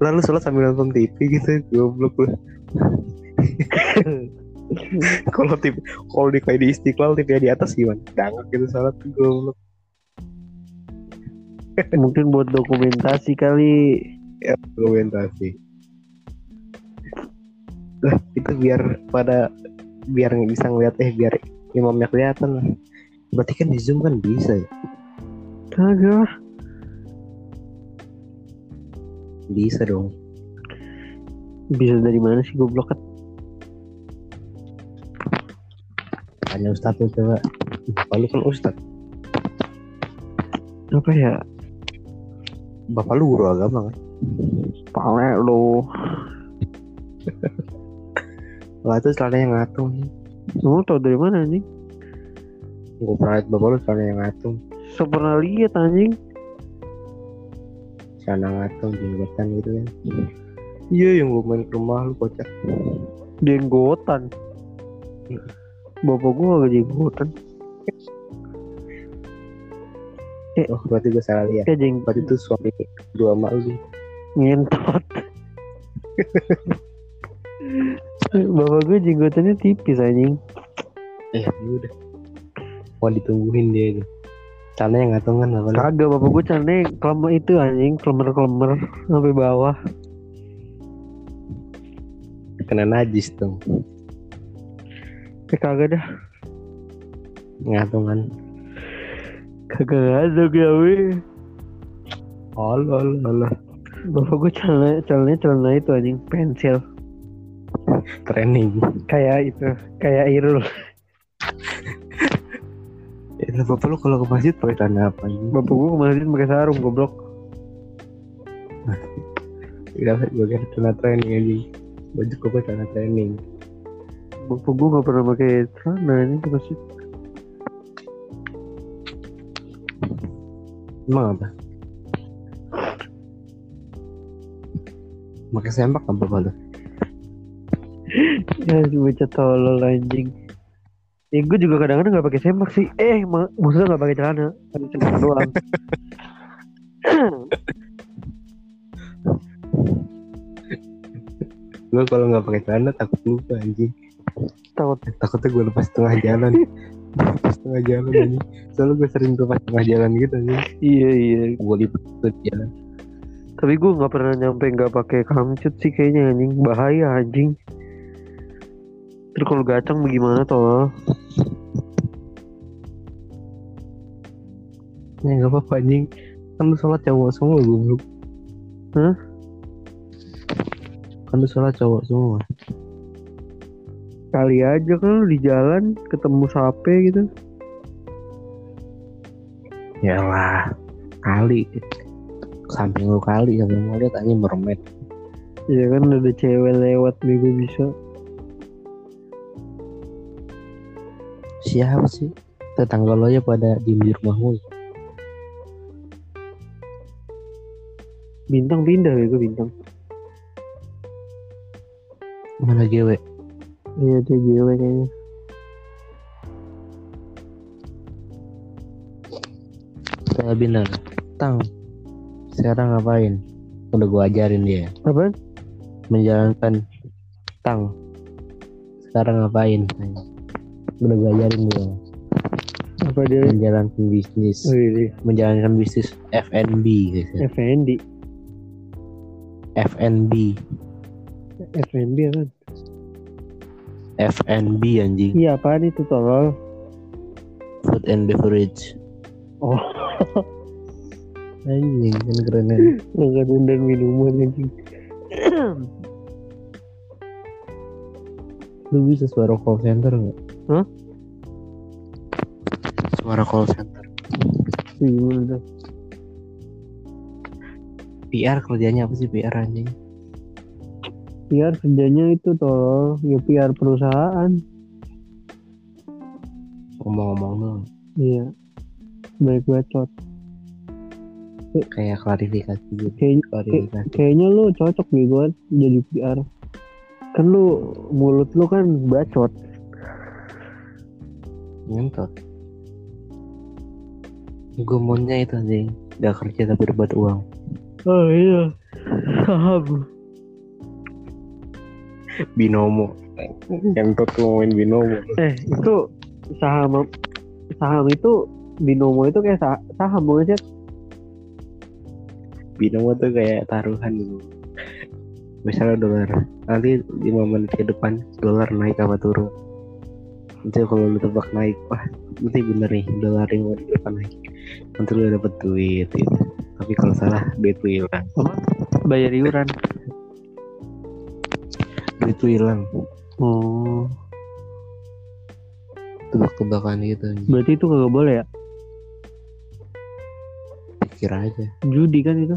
Lalu sholat sambil nonton TV gitu, goblok lu. kalau TV, kalau di kayak di istiqlal TV di atas gimana? Dangak gitu sholat goblok. Mungkin buat dokumentasi kali. Ya, dokumentasi. Lah itu biar pada biar nggak bisa ngeliat eh biar imamnya kelihatan lah. Berarti kan di zoom kan bisa ya? Kagak. Bisa dong. Bisa dari mana sih goblok kan? Tanya Ustadz tuh coba. Bapak lu kan Ustadz. Apa ya? Bapak lu guru agama kan? Pale lo. Lah itu celananya ngatung. Kamu tau dari mana anjing? Gue pernah liat bapak lu celananya ngatung. So pernah lihat anjing. Celana ngatung, jenggotan gitu kan. Iya yang gue main ke rumah lu kocak. Jenggotan. Bapak gua gak jenggotan. Oh berarti gue salah lihat. Kayak jeng Berarti itu suami dua emak lu. ngentot. Bapak gue jenggotannya tipis anjing. Eh ya udah. Mau ditungguin dia itu. Celananya ngatung kan bapak lu. Kagak bapak gue caranya klemer itu anjing, klemer-klemer sampai bawah. Kena najis dong. Eh kagak dah. Ngatung kan. Kagak ada gawe. Allah Allah Allah. Bapak gue celana celananya celana itu anjing pensil. Training. Kayak itu, kayak Irul. Ya, bapak lu kalau ke masjid pakai celana apa ini? Bapak gue kemarin pakai sarung goblok. Udah gue kira celana training aja. Baju gue pakai celana training. Bapak gue gak pernah pakai celana anjing ke masjid. Emang apa? Pakai sempak apa bapak? Ya bocah tolol anjing. Ya gue juga kadang-kadang gak pakai sempak sih. Eh mak maksudnya gak pakai celana, pakai celana doang. Gue kalau nggak pakai celana takut lupa anjing. Takut Takutnya gue lepas tengah jalan. lepas tengah jalan anjing. Soalnya gue sering lepas tengah jalan gitu anjing. iya iya. Gue lipat tuh di jalan. Tapi gue nggak pernah nyampe nggak pakai kamcut sih kayaknya anjing bahaya anjing. Terus kalau gacang bagaimana toh? Ya nggak apa-apa anjing. Kan lu sholat cowok semua gue Hah? Kan lu sholat cowok semua. Kali aja kan lu di jalan ketemu sape gitu. Yalah kali samping lu kali sampai mau lihat anjing mermaid. Iya kan ada cewek lewat bego bisa. Siapa sih? Tetangga lo aja pada diem di rumahmu. Bintang pindah bego bintang. Mana cewek? Iya dia cewek kayaknya. Saya bilang, Tang, sekarang ngapain? Udah gua ajarin dia. Apa? menjalankan tang sekarang ngapain udah gue ajarin gue apa dia? Menjalankan bisnis. Oh, iya. menjalankan bisnis F&B guys ya. FND F&B FNB kan F&B anjing. Iya apaan itu tolol? Food and beverage. Oh. Anjing kan keren kan? Makanan dan minuman anjing. Lu bisa suara call center nggak Hah? suara call center. Tuh PR kerjanya apa sih PR anjing? PR kerjanya itu tolol ya PR perusahaan. Ngomong-ngomong dong. Iya. Baik bacot kayak klarifikasi gitu. Kayaknya- klarifikasi. kayaknya lu cocok nih gue jadi PR kan lu mulut lu kan bacot ngentot gue maunya itu anjing. Gak kerja tapi dapat uang. Oh iya. Saham binomo. Ngentot ngomongin binomo. Eh itu saham saham itu binomo itu kayak sah- saham bukan sih? Binomo tuh kayak taruhan. Gitu misalnya dolar. Nanti 5 menit ke depan dolar naik apa turun nanti kalau lu tebak naik wah nanti bener nih dolar 5 menit ke depan naik. Nanti lu dapet duit gitu. Tapi kalau salah duit lu hilang. Bayar iuran. Duit lu hilang. Oh. Tebak-tebakan gitu berarti itu kagak boleh ya? Pikir aja. Judi kan itu?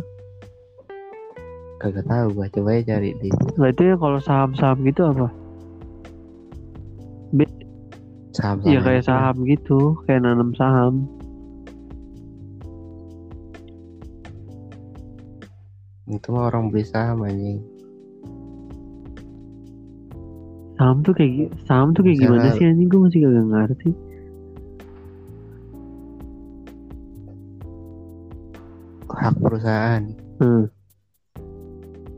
Kagak tahu gua coba aja cari di berarti ya kalau saham-saham gitu apa saham Iya kayak saham gitu kayak nanam saham. Itu mah orang beli saham anjing. Saham tuh kayak saham tuh kayak gimana Misalnya- sih anjing? Gue masih kagak ngerti. Hak perusahaan. Hmm.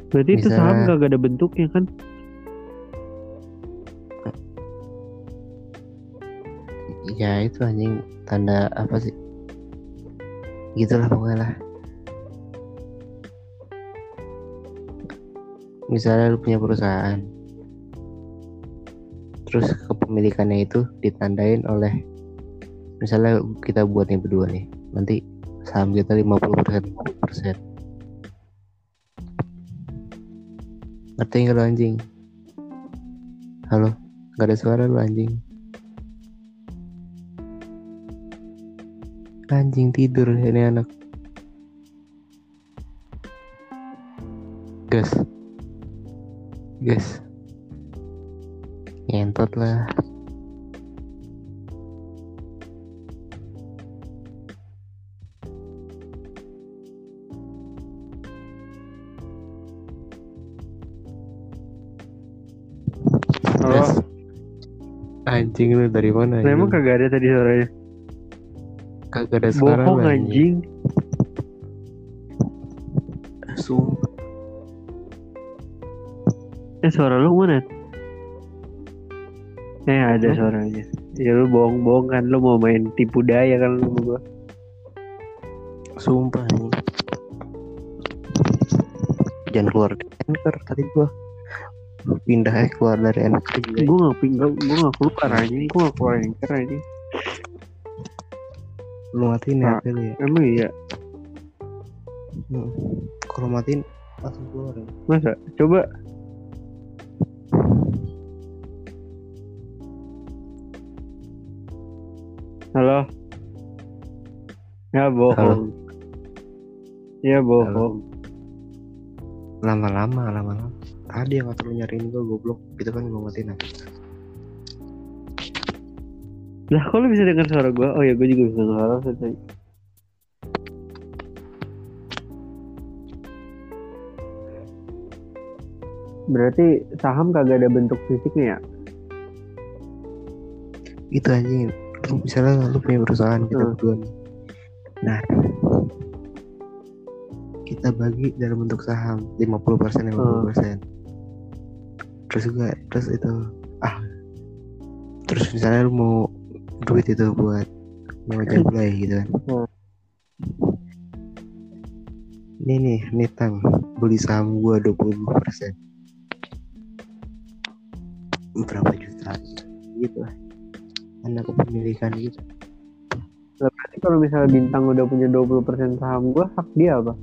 berarti itu saham Misalnya- kagak ada bentuknya kan ya itu anjing tanda apa sih? Gitulah pokoknya lah. Misalnya lu punya perusahaan. Terus kepemilikannya itu ditandain oleh misalnya kita buat nih berdua nih nanti saham kita 50 persen persen. Ngerti nggak anjing? Halo? Nggak ada suara lu anjing Anjing tidur ini anak. Gas. Gas. Ngentot lah. Halo? Anjing lu dari mana? Nah, emang kagak ada tadi suaranya Kagak ada suara bohong anjing. Sumpah. eh suara lu mana? Eh ada Hah? suaranya. Ya lu bohong-bohong kan lu mau main tipu daya kan lu sama gua. Sumpah anjing. Jangan keluar dari anchor tadi gua. Pindah aja keluar dari anchor. Juga. gue gak pinggal gue gak keluar anjing. Gue gak keluar anchor anjing Lu matiin Nah. ya HP lu ya. emang iya Hmm. Kalau matiin langsung keluar. ya. masa coba halo ya bohong ya bohong Lama-lama, lama-lama. Tadi yang ngatur lu nyariin gua goblok. Itu kan gua matiin HP. Lah kok lu bisa dengar suara gue oh ya gue juga bisa suara tadi berarti saham kagak ada bentuk fisiknya ya Itu anjing. Lu misalnya lu punya perusahaan kita Hmm. berdua nih. Nah, kita bagi dalam bentuk saham 50% 50%. terus juga terus itu ah terus misalnya lu mau duit itu buat mau mulai gitu kan. Hmm. ini nih nih tang beli saham gua 20 persen. Berapa juta? Gitu lah. Ada kepemilikan gitu. Lah, berarti kalau misalnya bintang udah punya 20% saham gua hak dia apa?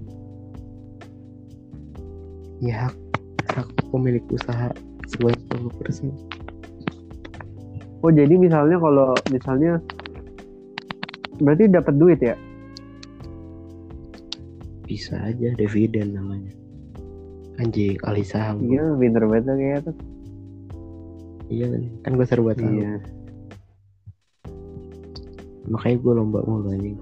Ya hak hak pemilik usaha sebanyak 20 persen oh jadi misalnya kalau misalnya berarti dapat duit ya? Bisa aja dividen namanya. Anjing alih saham. Iya pinter banget kayaknya tuh. Iya kan? Kan gue serba tahu iya. makanya gue lomba mulu anjing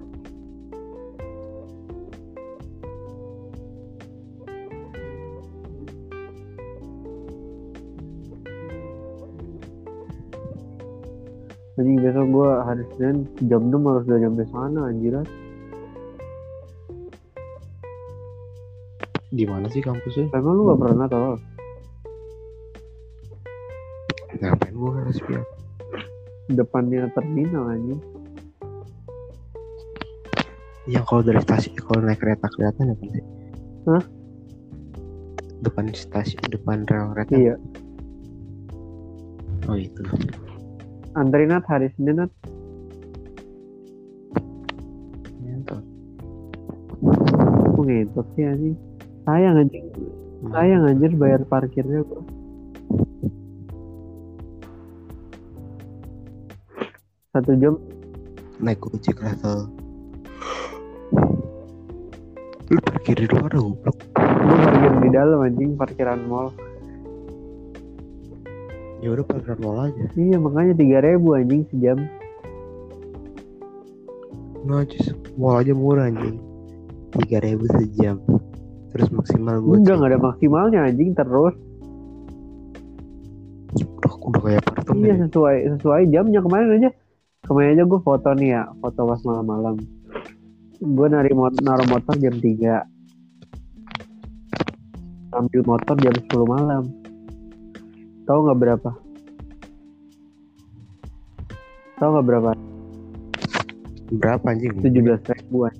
jadi besok gua hari Senin jam 6 harus udah nyampe sana anjir. Di mana sih kampusnya? Emang lu gak pernah tau? Ngapain gue harus biar? Depannya terminal anjing. Yang kalau dari stasiun kalau naik kereta kelihatan ya Hah? depan stasiun depan rel kereta. Iya. Oh itu Nat hari Senin Nat Ngentot. Kok ngentot sih anjing? Sayang anjing. Sayang anjir bayar parkirnya gua satu jam. Naik gojek atau lu parkir di luar goblok. Gua parkir di dalam anjing parkiran mall ya udah parkir mall aja? Iya makanya tiga ribu anjing sejam. Najis mall aja murah anjing. tiga ribu sejam. Terus maksimal gue udah nggak ada maksimalnya anjing terus. Udah, udah kayak apartemen iya ya. sesuai sesuai jamnya. Kemarin aja kemarin aja gue foto nih ya foto pas malam-malam. Gue nari mot naruh motor jam 3 ambil motor jam 10 malam tahu nggak berapa? Tahu nggak berapa? Berapa anjing? 17 ribuan.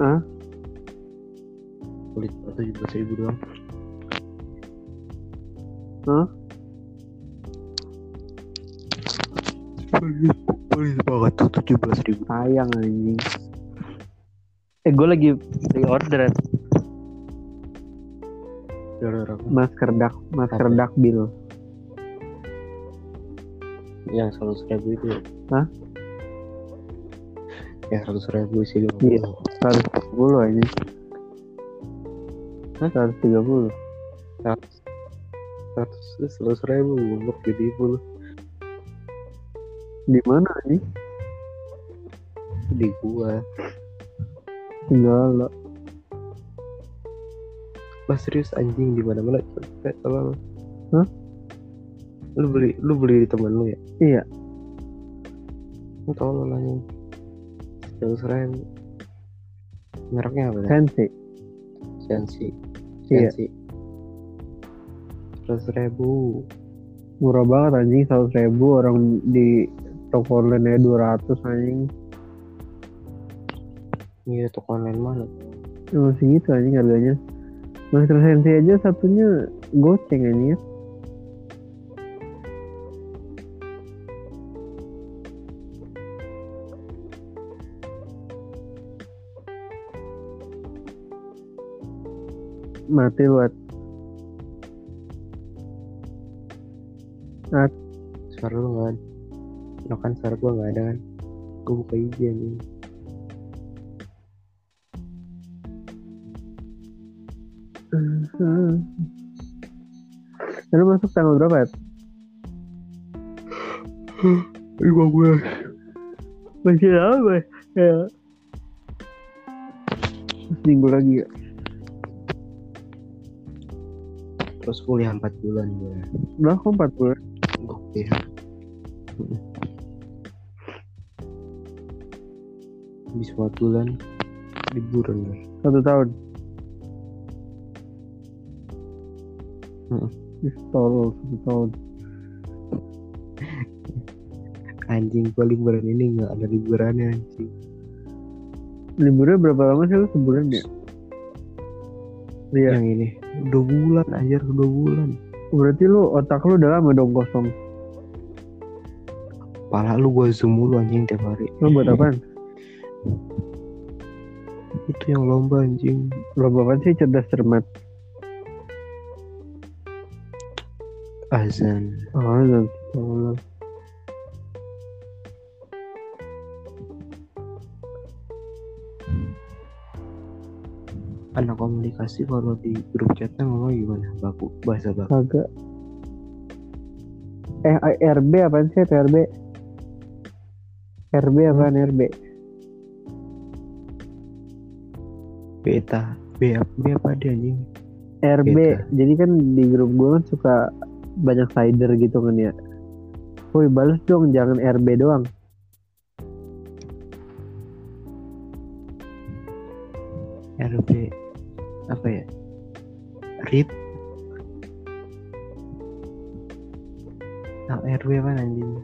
Hah? kulit tujuh belas ribu doang. Hah? Pelit, pelit banget tuh tujuh belas ribu. Sayang anjing eh gue lagi pre order masker dak masker Apa? dak bill yang seratus ribu itu ya? Hah? yang seratus ribu isi lima Iya. puluh 130 aja Hah? 130 seratus seratus ribu goblok jadi puluh di mana nih di gua segala Lah serius anjing di mana mana capek kalau Hah? lu beli lu beli di temen lu ya? Iya. Lu tau lu anjing seratus ribu mereknya apa ya sensi Sensi Iya. Sensi seratus ribu. Murah banget anjing 100 ribu. Orang di toko online nya 200 anjing iya toko online mana? Emang segitu anjing harganya. Masker sensi aja satunya goceng anjing ya. Mati buat suara lu nggak ada. Nah, kan suara gua nggak ada kan? Gua buka izin nih Lalu masuk tanggal berapa ya? lima belas Masih lama ya. Seminggu lagi ya. terus kuliah empat bulan gua Udah kok 4 bulan. kuliah habis empat bulan liburan gue Satu tahun. Satu tahun. anjing gue liburan ini nggak ada liburannya anjing Liburnya berapa lama sih lu sebulan ya? Iya. yang ini dua bulan ajar dua bulan Berarti lu otak lu udah lama dong kosong. pala lu gue zoom mulu anjing tiap hari Lu buat apaan? itu yang lomba anjing Lu buat apaan sih cerdas cermat? Azan tolol. anak komunikasi kalau di grup chatnya ngomong gimana baku bahasa baku Kagak. Eh, RB apaan sih RB? RB apaan RB? beta B apa B apa dia anjing RB. Beta. Jadi kan di grup gue kan suka banyak sider gitu kan ya. Woi balas dong jangan RB doang. RB apa ya RIP nah, RB apa anjing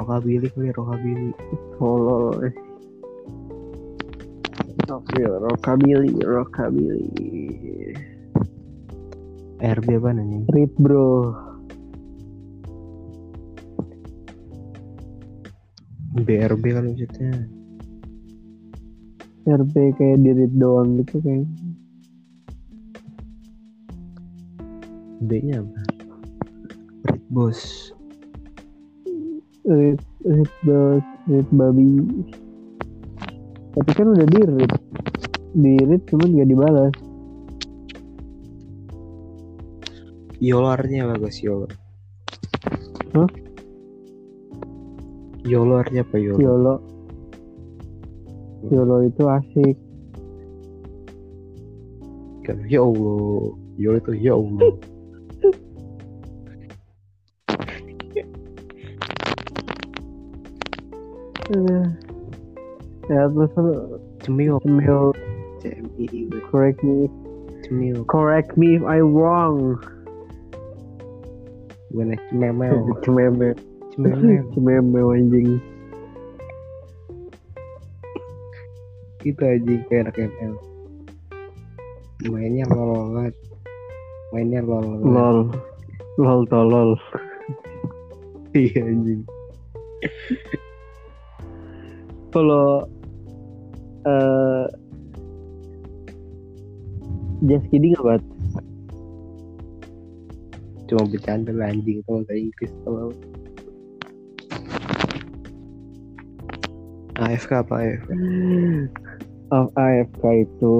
rockabilly kali rockabilly Tolol. eh. Oke, rockabilly, rockabilly. RB apa anjing Rip bro. BRB kalau maksudnya RB kayak dirit doang gitu kayak. B nya apa Rit bos Rit, rit bos, rit babi. Tapi kan udah di rit. Di cuman gak dibalas. Yolarnya bagus Yolo Hah? Yolo artinya apa Yolo? Yolo. Yolo itu asik. Kan, Ya Allah Yolo itu ya Allah Eh. Ya terus Cemil cemil correct me Cemil correct me if I wrong. Bukan cememel Cememe. Cememel Cememe anjing. Itu aja kayak anak ML Mainnya lololat Mainnya lololat Lol. Lol tolol. Iya anjing Kalau eh just kidding apa? Cuma bercanda lah anjing Kalau bahasa Inggris kalau AFK apa AFK? Of AFK itu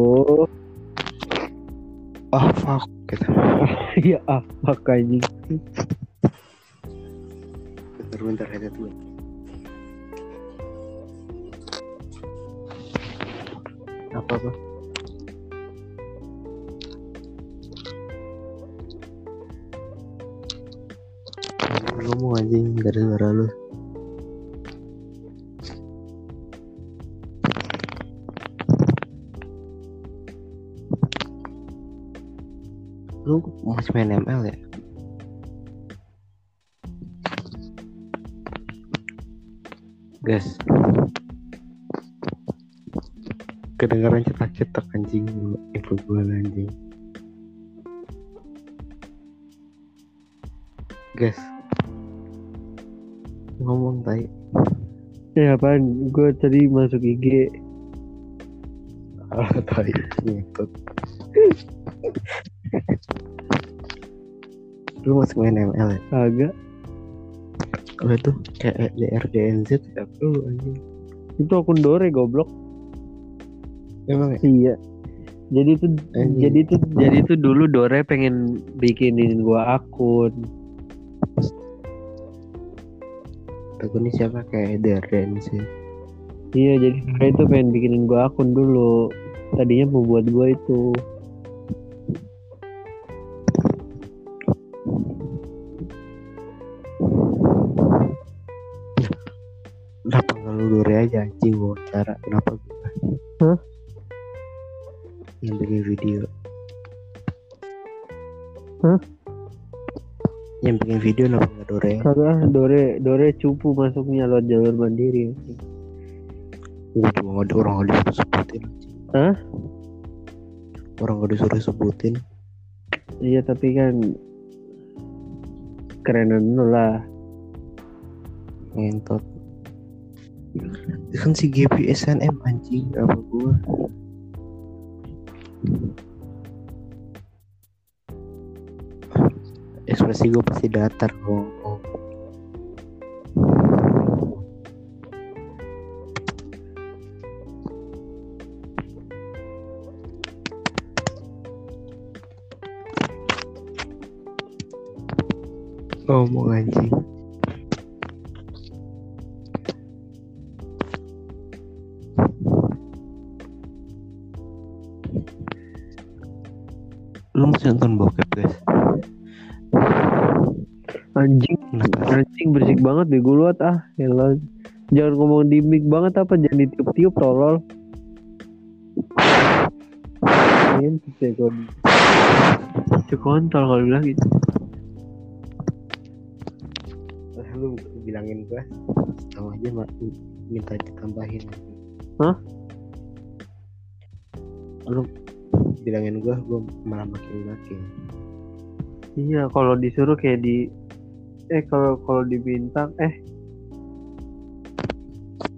Oh fuck gitu. ya AFK anjing. Bentar bentar ada tuh Apa apa? Ngomong anjing. Dari suara lu. Lu masih main ML ya? Gas. Kedengaran cetak-cetak anjing. Info gue anjing. Gas Ngomong tai Ya apaan? Gue tadi masuk IG. Ah tai Ngetut Lu masih main ML ya? Agak. Kalau itu kayak DRDNZ ya lu anjing Itu akun Dore goblok. Emang ya? Iya. Jadi itu Anjing. jadi itu jadi itu dulu Dore pengen bikinin gua akun. Aku ini siapa kayak DRDNZ Iya, jadi Dore itu pengen bikinin gua akun dulu. Tadinya mau buat gua itu. Kenapa nggak lu dure aja anjing wawancara Kenapa gue Hah? video Hah? yang bikin video kenapa nggak Dore Dore cupu masuknya lewat jalur mandiri. Nggak ada orang nggak disuruh sebutin. Hah? orang nggak disuruh sebutin. Iya tapi kan kerenan lu lah. Ngentot. Itu kan si GP SNM anjing. Apa gua? Ekspresi gue pasti datar kok ngomong anjing. Lu masih nonton bokep guys? Anjing kenapa? anjing berisik banget bego lu ah Elah. jangan ngomong di mic banget apa? Jangan ditiup-tiup tolol. Ini Cek kontol kalau bilang gitu lu bilangin gua tahu aja mak minta ditambahin Hah? lu bilangin gua gua malah makin makin Iya, kalau disuruh kayak di eh kalau kalau diminta eh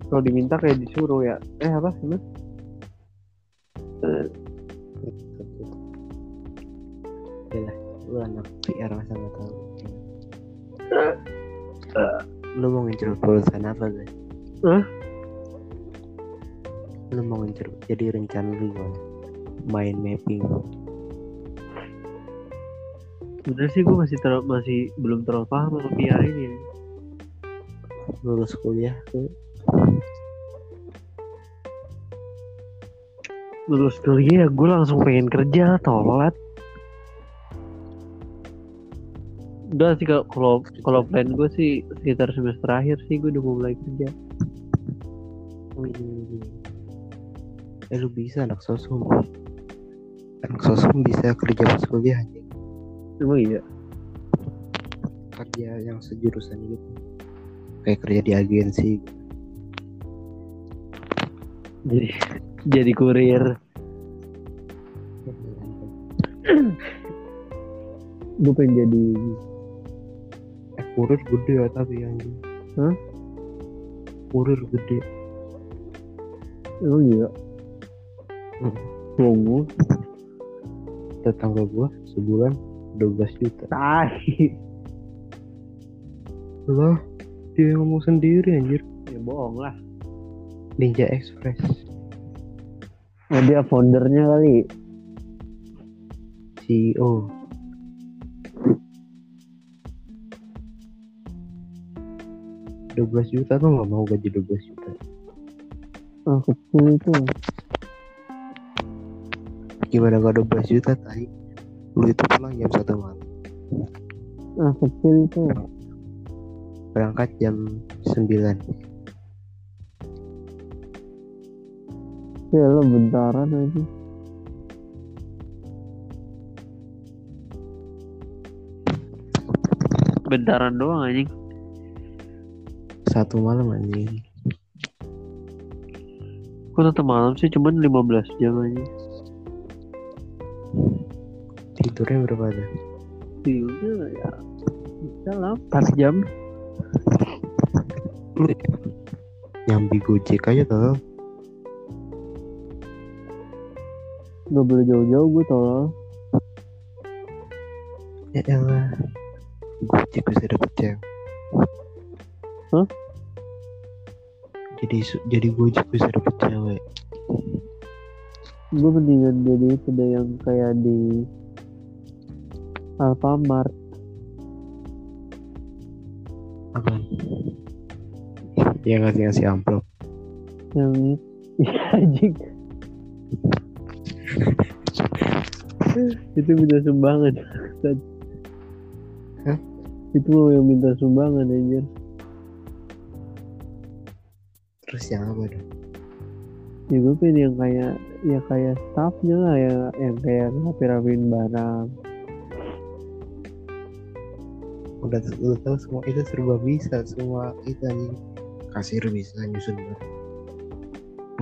kalau diminta kayak disuruh ya. Eh apa sih? Eh, Yalah, lu anak PR masa nggak tahu lu mau ngincer perusahaan apa guys Hah? lu mau ngincer jadi rencana lu gimana main mapping Sebenernya sih gue masih terlalu masih belum terlalu paham sama PR ini. ya. lulus kuliah tuh Lulus kuliah gue langsung pengen kerja tolat. Udah sih kalau kalau plan gue sih sekitar semester akhir sih gue udah mau mulai kerja. Wih. Eh lu bisa anak sosum Anak sosum bisa kerja pas kuliah anjing. Emang iya. Kerja yang sejurusan gitu Kayak kerja di agensi Jadi jadi kurir. Gue pengen jadi kurir gede ya tapi anjing Hah? Kurir gede emang iya. Hmm. Tunggu. Tetangga gua sebulan 12 juta Tai. Lah dia ngomong sendiri anjir Ya bohong lah. Ninja Express Oh, dia foundernya kali. CEO dua belas juta tuh nggak mau gaji 12 juta Ah, kecil itu. gimana gak 12 juta tadi lu itu pulang jam satu malam Ah, kecil itu. berangkat jam 9 Ya lo bentaran aja. Bentaran doang anjing. Satu malam anjing. Kok tetap malam sih? Cuman 15 jam aja. tidurnya berapa ada Tidurnya ya bisa lah. 4 jam. lu nyambi gojek aja tau. Gak boleh jauh-jauh gue tolong. ya elah. Gojek bisa dapet cewek Hah? jadi su- jadi gojek bisa dapet cewek Gue mendingan jadi itu deh yang kayak di Alfamart. apa ya ngasih ngasih amplop yang iya anjing itu minta sumbangan. Hah? itu mau yang minta sumbangan anjir terus yang apa dong ya gue pengen yang kayak ya kayak staffnya lah ya yang kayak rapi-rapiin barang. Udah lu tahu semua itu serba bisa semua itu anjing. Kasir bisa nyusun barang.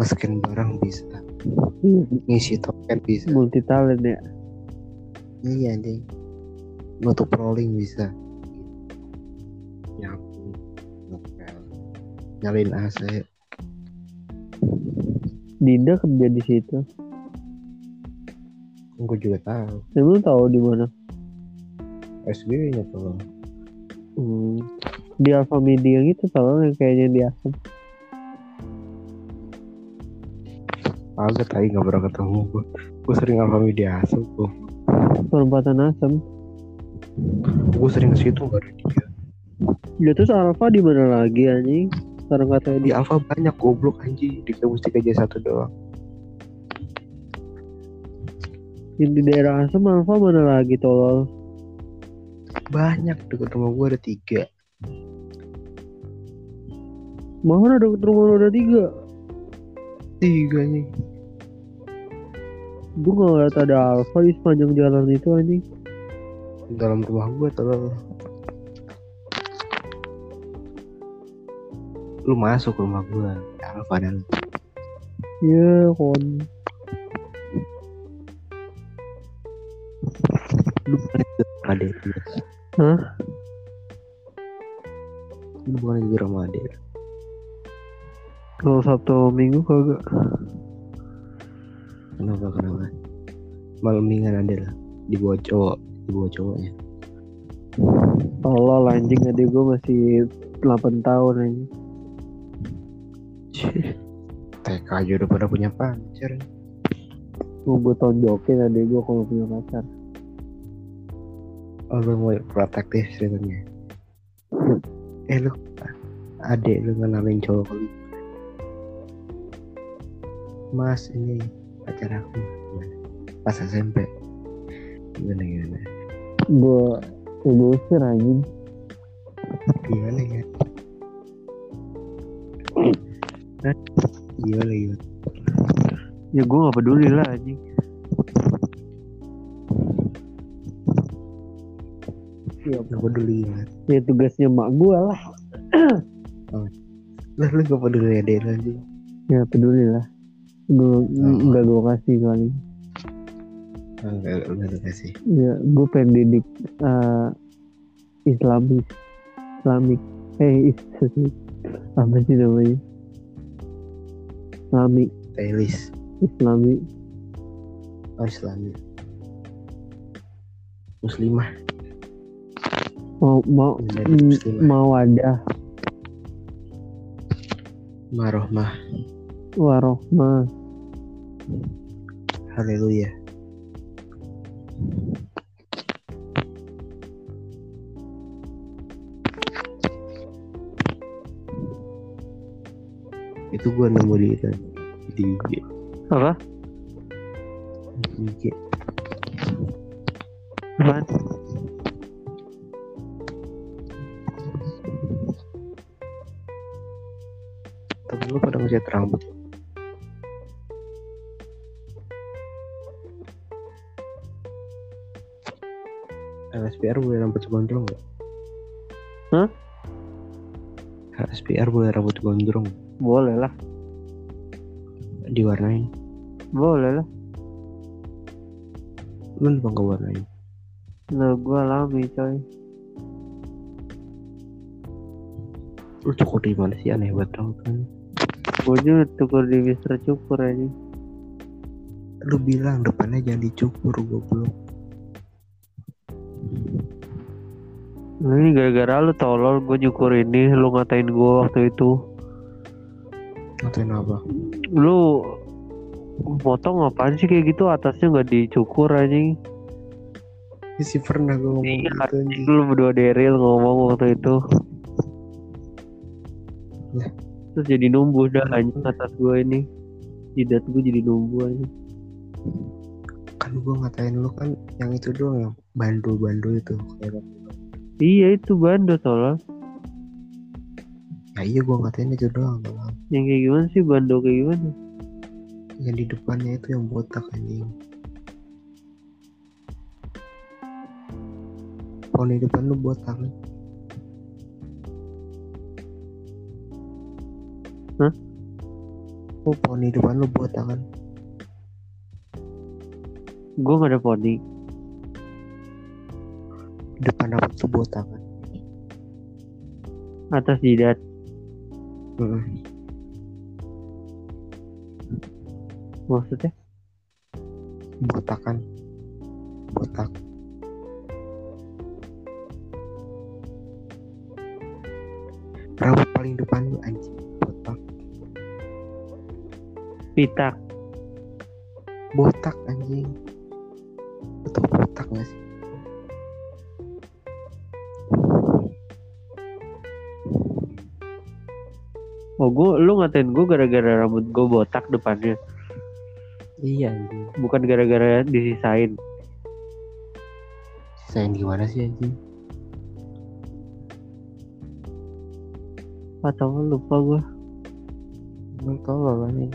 Nge-scan barang bisa. Ngisi token bisa. Multi talent ya? Iya anjing. Nutup rolling bisa. Nyapu ngepel nyalin AC Dinda kerja di situ. Gue juga tahu. Emang tahu di mana? SB nya tuh. Hmm. di Alfa Media gitu tahu yang kayaknya di Asam agak tadi nggak pernah ketemu gue gue sering alfa media asal tuh perempatan Asam gue sering ke situ ada dia ya terus Alfa di mana lagi anjing nggak tahu di alfa banyak goblok anjing. Di kampus tiga aja satu doang. Yang di daerah Asam Alfa mana lagi tolol? Banyak deket rumah gue ada tiga. Mana ada rumah lu ada tiga? Tiga nih gue nggak ngeliat ada Alfa di sepanjang jalan itu anjing. Dalam rumah gue terlalu lu masuk ke rumah gue alfa dan ya kon. Lu bukan itu ada Hah? lu bukan itu rumah ada kalau Sabtu Minggu kagak. Kenapa kenapa? Malam mingguan ada lah. Di bawah cowok di bawah cowoknya. Tolol anjing. Adik gue masih 8 tahun anjing TK aja udah pada punya pacar. Mau gue tonjokin adik gue kalau punya pacar. Oh lu mau protektif ceritanya. Eh lu adek lu ngenalin cowok lu. Mas ini pacar aku. Pas SMP gimana gimana? Gue gue usir anjing. Gimana ya Gimana gimana ya gue gak peduli lah anjing. Ya, gak peduli gimana ya tugasnya mak gue lah. Lah lu gak peduli adek lu anjing? Ya peduli lah. Gue nggak gue kasih kali oh, enggak gak kasih. Ya gue pengen didik eh, Islamis Islamik eh is- apa sih namanya Islamik stylish Islami. Oh islami. Muslimah. Mau mau mm, muslimah. mau ada marohmah warohmah. Haleluya itu gua nemu di itu di IG apa di IG Apaan? tapi lu pada ngecat rambut LSPR boleh rambut gondrong nggak? Hah? LSPR boleh rambut gondrong boleh lah. Diwarnain? Boleh lah. Lu bang ke warnain? Nah gue alami coy. Lu cukur di mana sih? Aneh banget rambut kan? Gue juga tuker di Mister Cukur aja. Lu bilang depannya jangan dicukur goblok. Nah, ini gara-gara lu tolol. Gue nyukur ini lu ngatain gue waktu itu ngatain apa? Lu potong apaan sih kayak gitu? Atasnya nggak dicukur anjing. Ya sih pernah gue ngomong Iya, gitu anjing. lu berdua deril ngomong waktu itu. Lah. terus jadi numbuh dah anjing atas gue ini. Jidat gue jadi numbuh anjing. Kan gue ngatain lu kan yang itu doang yang bandul-bandul itu. Kayak iya itu bando tolol ya iya gue ngatain itu doang doang yang kayak gimana sih? Bando kayak gimana? Yang di depannya itu yang botak anjing. Pohon di depan lu botak kan? Hah? oh pohon di depan lu botak kan? Gue gak ada poni. Depan apa tuh botak kan? Atas jidat. Maksudnya? Botak kan botak rambut paling depan lu anjing. Botak pitak. Botak anjing. Betul botak gak sih? Oh gue lu ngatain gue gara-gara rambut gue botak depannya iya anjing. Bukan gara-gara disisain. Sayang gimana sih anjing? Atau lupa gue Emang tolol anjing.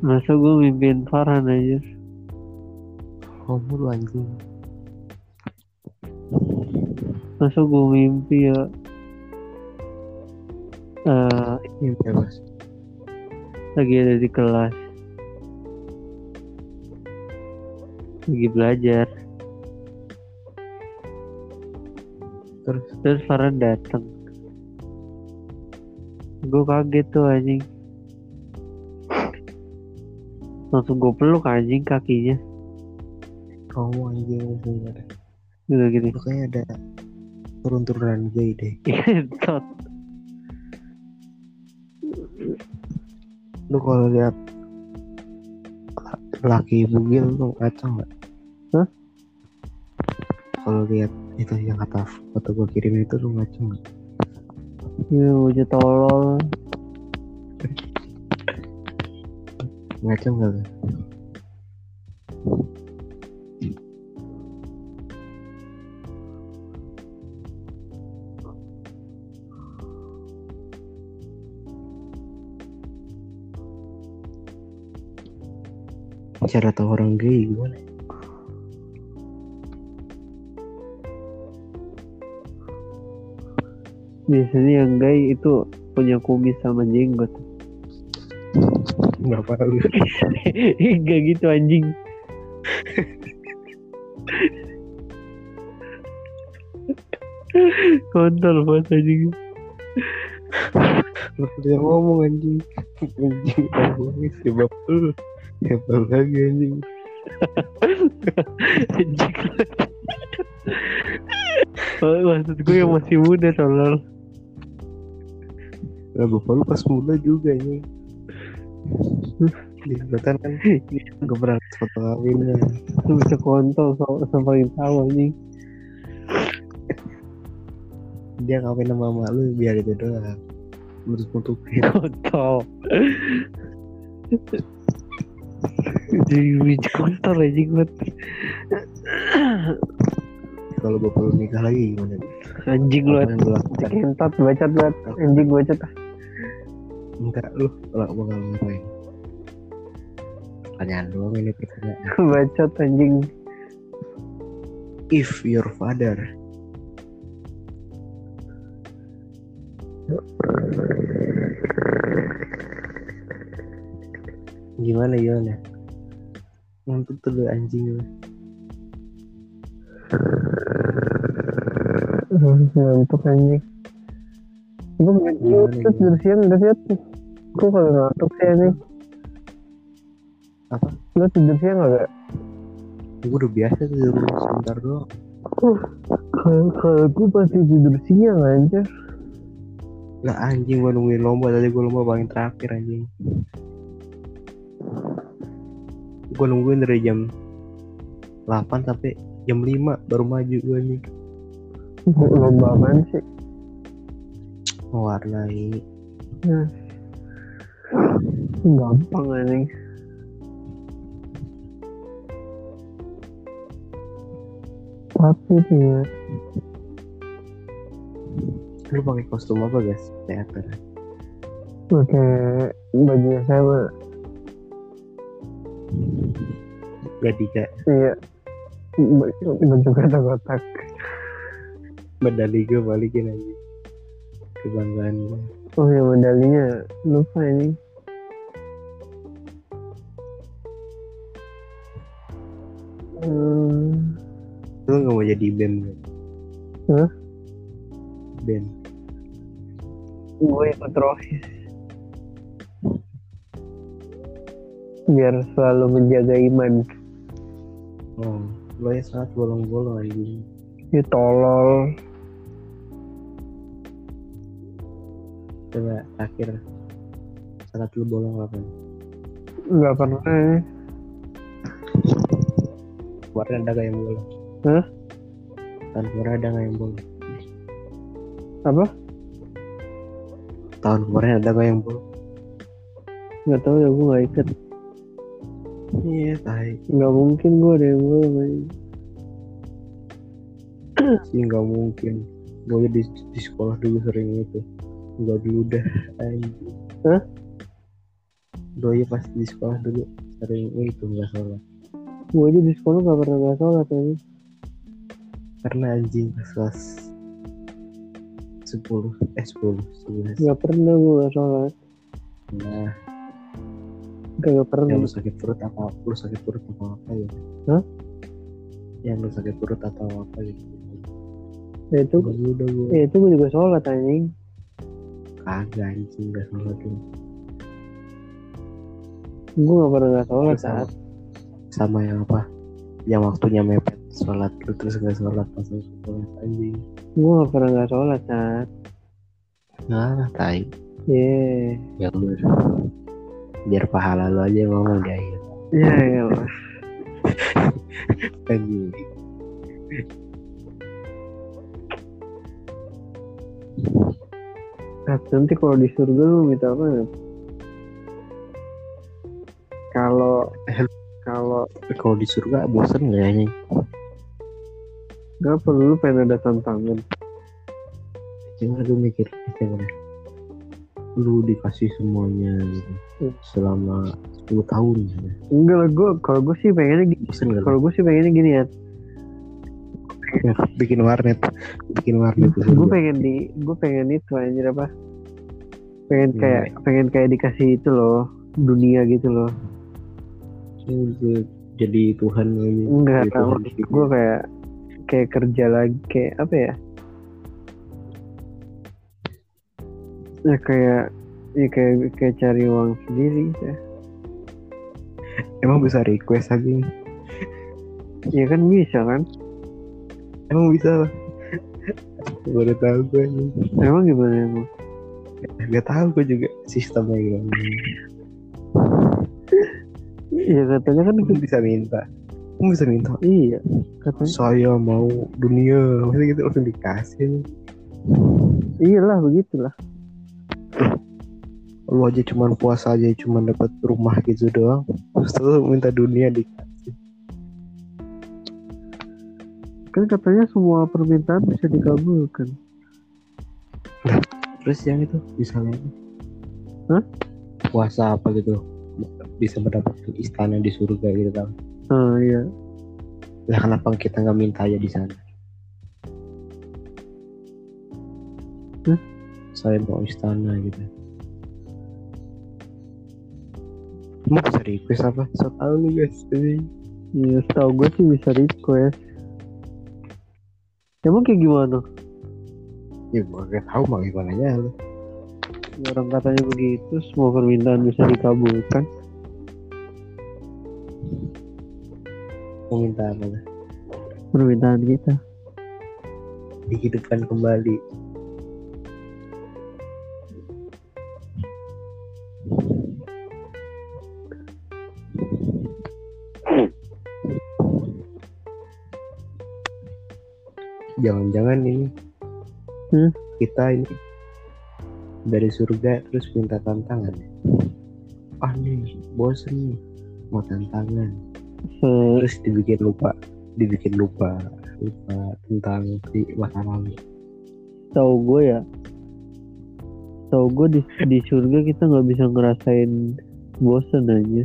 Masa gue mimpiin Farhan aja homo lu anjing masa gue mimpi ya? Eh iya bebas lagi ada di kelas. Lagi belajar. Terus? Terus Farhan datang gue kaget tuh anjing. Langsung gue peluk anjing kakinya. Homo anjing gitu gini lu kayaknya ada turun-turunan gay deh. Lu kalau lihat laki bugil lu ngaco nggak? Hah? kalau lihat itu yang kata foto gua kirim itu lu ngaco nggak? Ya wajah tolol. Ngaco nggak cara tahu orang gay gimana biasanya yang gay itu punya kumis sama jenggot apa lu enggak gitu anjing kontol banget anjing lu ngomong anjing anjing anjing sebab lu sebab lagi anjing. Anjing maksud gue yang masih muda tolol. Lah bapak lu pas muda juga di selatan kan gue pernah foto kawinnya lu bisa kontol yang tahu anjing. Dia kawin sama mak lu biar itu doang. Terus nutupin kontol jadi biji kontol anjing banget kalau bapak lu nikah lagi gimana? Anjing lu kentot bacot banget anjing bacot. Enggak lu kalau bakal ngapain. Pertanyaan doang ini pertanyaan. Bacot anjing. If your father gimana gimana ngantuk tuh anjing lu. Ngantuk anjing. Gue gimana? dari siang udah lihat gue kalau ngantuk sih anjing. Apa? lu tidur siang agak gue udah biasa rumah sebentar doang. Kalau kalau gue pasti tidur siang aja lah anjing gue nungguin lomba tadi gue lomba paling terakhir anjing gue nungguin dari jam 8 sampai jam 5 baru maju gue nih lomba apaan sih mewarnai gampang anjing Tapi itu ya. Lu pakai kostum apa guys? Teater. Pakai baju yang sama. Gadika. Iya. Baju kotak-kotak. Medali gue balikin aja. Kebanggaan gue. Oh ya medalinya lupa ini. Hmm, Lu gak mau jadi band gak? Hah? Band. gue ikut rohis. Biar selalu menjaga iman. Oh, lo ya sangat bolong-bolong anjing. Ya tolol. Coba terakhir saat lu bolong apa? Nggak pernah. Kemarin ada gak yang bolong? Hah? Tahun kemarin ada gak yang bolong? Apa? Tahun kemarin ada gak yang bolong? Nggak tahu ya gue nggak ikut. Iya, tai. Nggak mungkin gue bolong. anjing. Sih nggak mungkin. Gue di, di sekolah dulu sering itu. Enggak dulu dah. Anjing. Hah? Gue pas di sekolah dulu sering itu nggak salah. Gue aja di sekolah nggak pernah nggak sholat ini. Karena anjing pas kelas 10 eh 10 11 Nggak pernah gue nggak sholat. nah Gak pernah. yang lu sakit perut apa lu sakit perut apa apa ya Hah? yang lu sakit perut atau apa gitu Ya itu, Udah, gue ya itu gue juga sholat anjing. kagak anjing gak salah tuh Gue gak pernah gak sholat saat. sama yang apa yang waktunya mepet sholat lu terus gak sholat pas lu sholat anjing Gue gak pernah gak sholat saat. nah tai Ye. ya udah biar pahala lu aja yang ngomong di akhir Ya ya lah. anjing Nat, nanti kalau di surga lu minta apa Nat? Kalau kalau kalau di surga bosen gak anjing gak perlu lu pengen ada tantangan. Cuma lu mikir gimana lu dikasih semuanya gitu Hmm. selama 10 tahun gitu. Enggak lah gue kalau gue sih pengennya gini. Kalau gue sih pengennya gini ya. Ya, bikin warnet bikin warnet Gue pengen di gue pengen itu anjir apa? Pengen Hmm. kayak pengen kayak dikasih itu loh dunia gitu loh. Jadi Tuhan ini Enggak Gue kayak kayak kerja lagi kayak apa ya? Ya kayak ya kayak kayak cari uang sendiri ya. emang bisa request lagi? Ya kan bisa kan? emang bisa baru tahu gue Emang gimana emang? gak tahu gue juga sistemnya gimana. Iya katanya kan Kamu bisa minta. Kamu bisa minta. Iya katanya. Saya mau dunia. Maksudnya gitu langsung dikasih. Iyalah begitulah. Lu aja cuman puasa aja cuman dapat rumah gitu doang terus lu minta dunia dikasih Kan katanya semua permintaan bisa dikabulkan. terus yang itu misalnya Hah? puasa apa gitu bisa mendapatkan istana di surga gitu kan Ah iya. lah kenapa kita nggak minta aja di sana Hah? saya mau istana gitu mau bisa request apa so tau lu guys Jadi, Iya, setahu gue sih bisa request. Emang kayak gimana? ya gua gak tahu mau gimana aja lu Orang katanya begitu, semua permintaan bisa dikabulkan. mau minta apa Permintaan kita. dihidupkan kembali jangan-jangan ini. Hmm? kita ini dari surga terus minta tantangan. Ah nih bosen nih. Mau tantangan. Se terus dibikin lupa dibikin lupa lupa tentang di masa lalu tahu gue ya tahu gue di di surga kita nggak bisa ngerasain bosen aja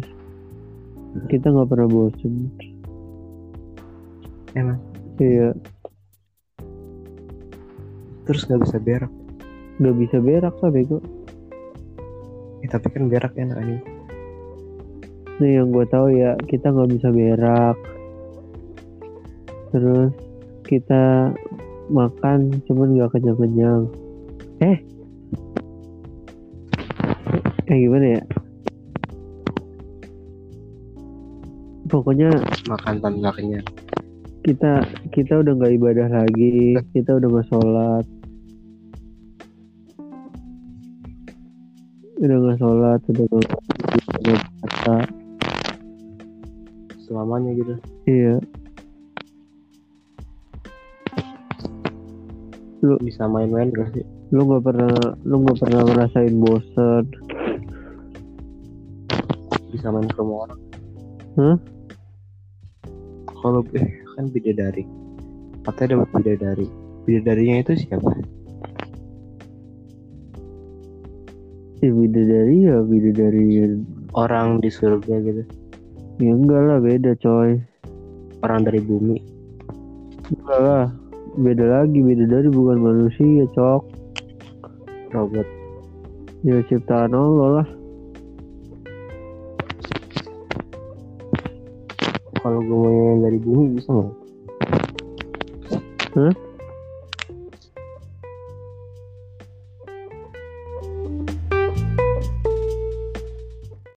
kita nggak pernah bosen. Emang? Iya terus nggak bisa berak nggak bisa berak lah bego Eh, tapi kan berak enak nih Nah yang gue tahu ya kita nggak bisa berak. Terus kita makan cuman nggak kenyang-kenyang. Eh, eh gimana ya? Pokoknya makan tanpa kenyang kita kita udah nggak ibadah lagi, kita udah nggak sholat, udah nggak sholat, udah nggak puasa. selamanya gitu. Iya, bisa main-main gak sih? lu nggak pernah lu nggak pernah ngerasain bosen? Bisa main ke rumah orang. Hah? kalau eh kan bidadari. Katanya dapat bidadari. Bidadarinya itu siapa? Ya bidadari ya bidadari orang di surga gitu. Ya enggak lah beda coy. Orang dari bumi. Enggak lah. Beda lagi bidadari bukan manusia cok. Robot. Ya ciptaan Allah lah kalau gue mau yang dari bumi bisa nggak Hah?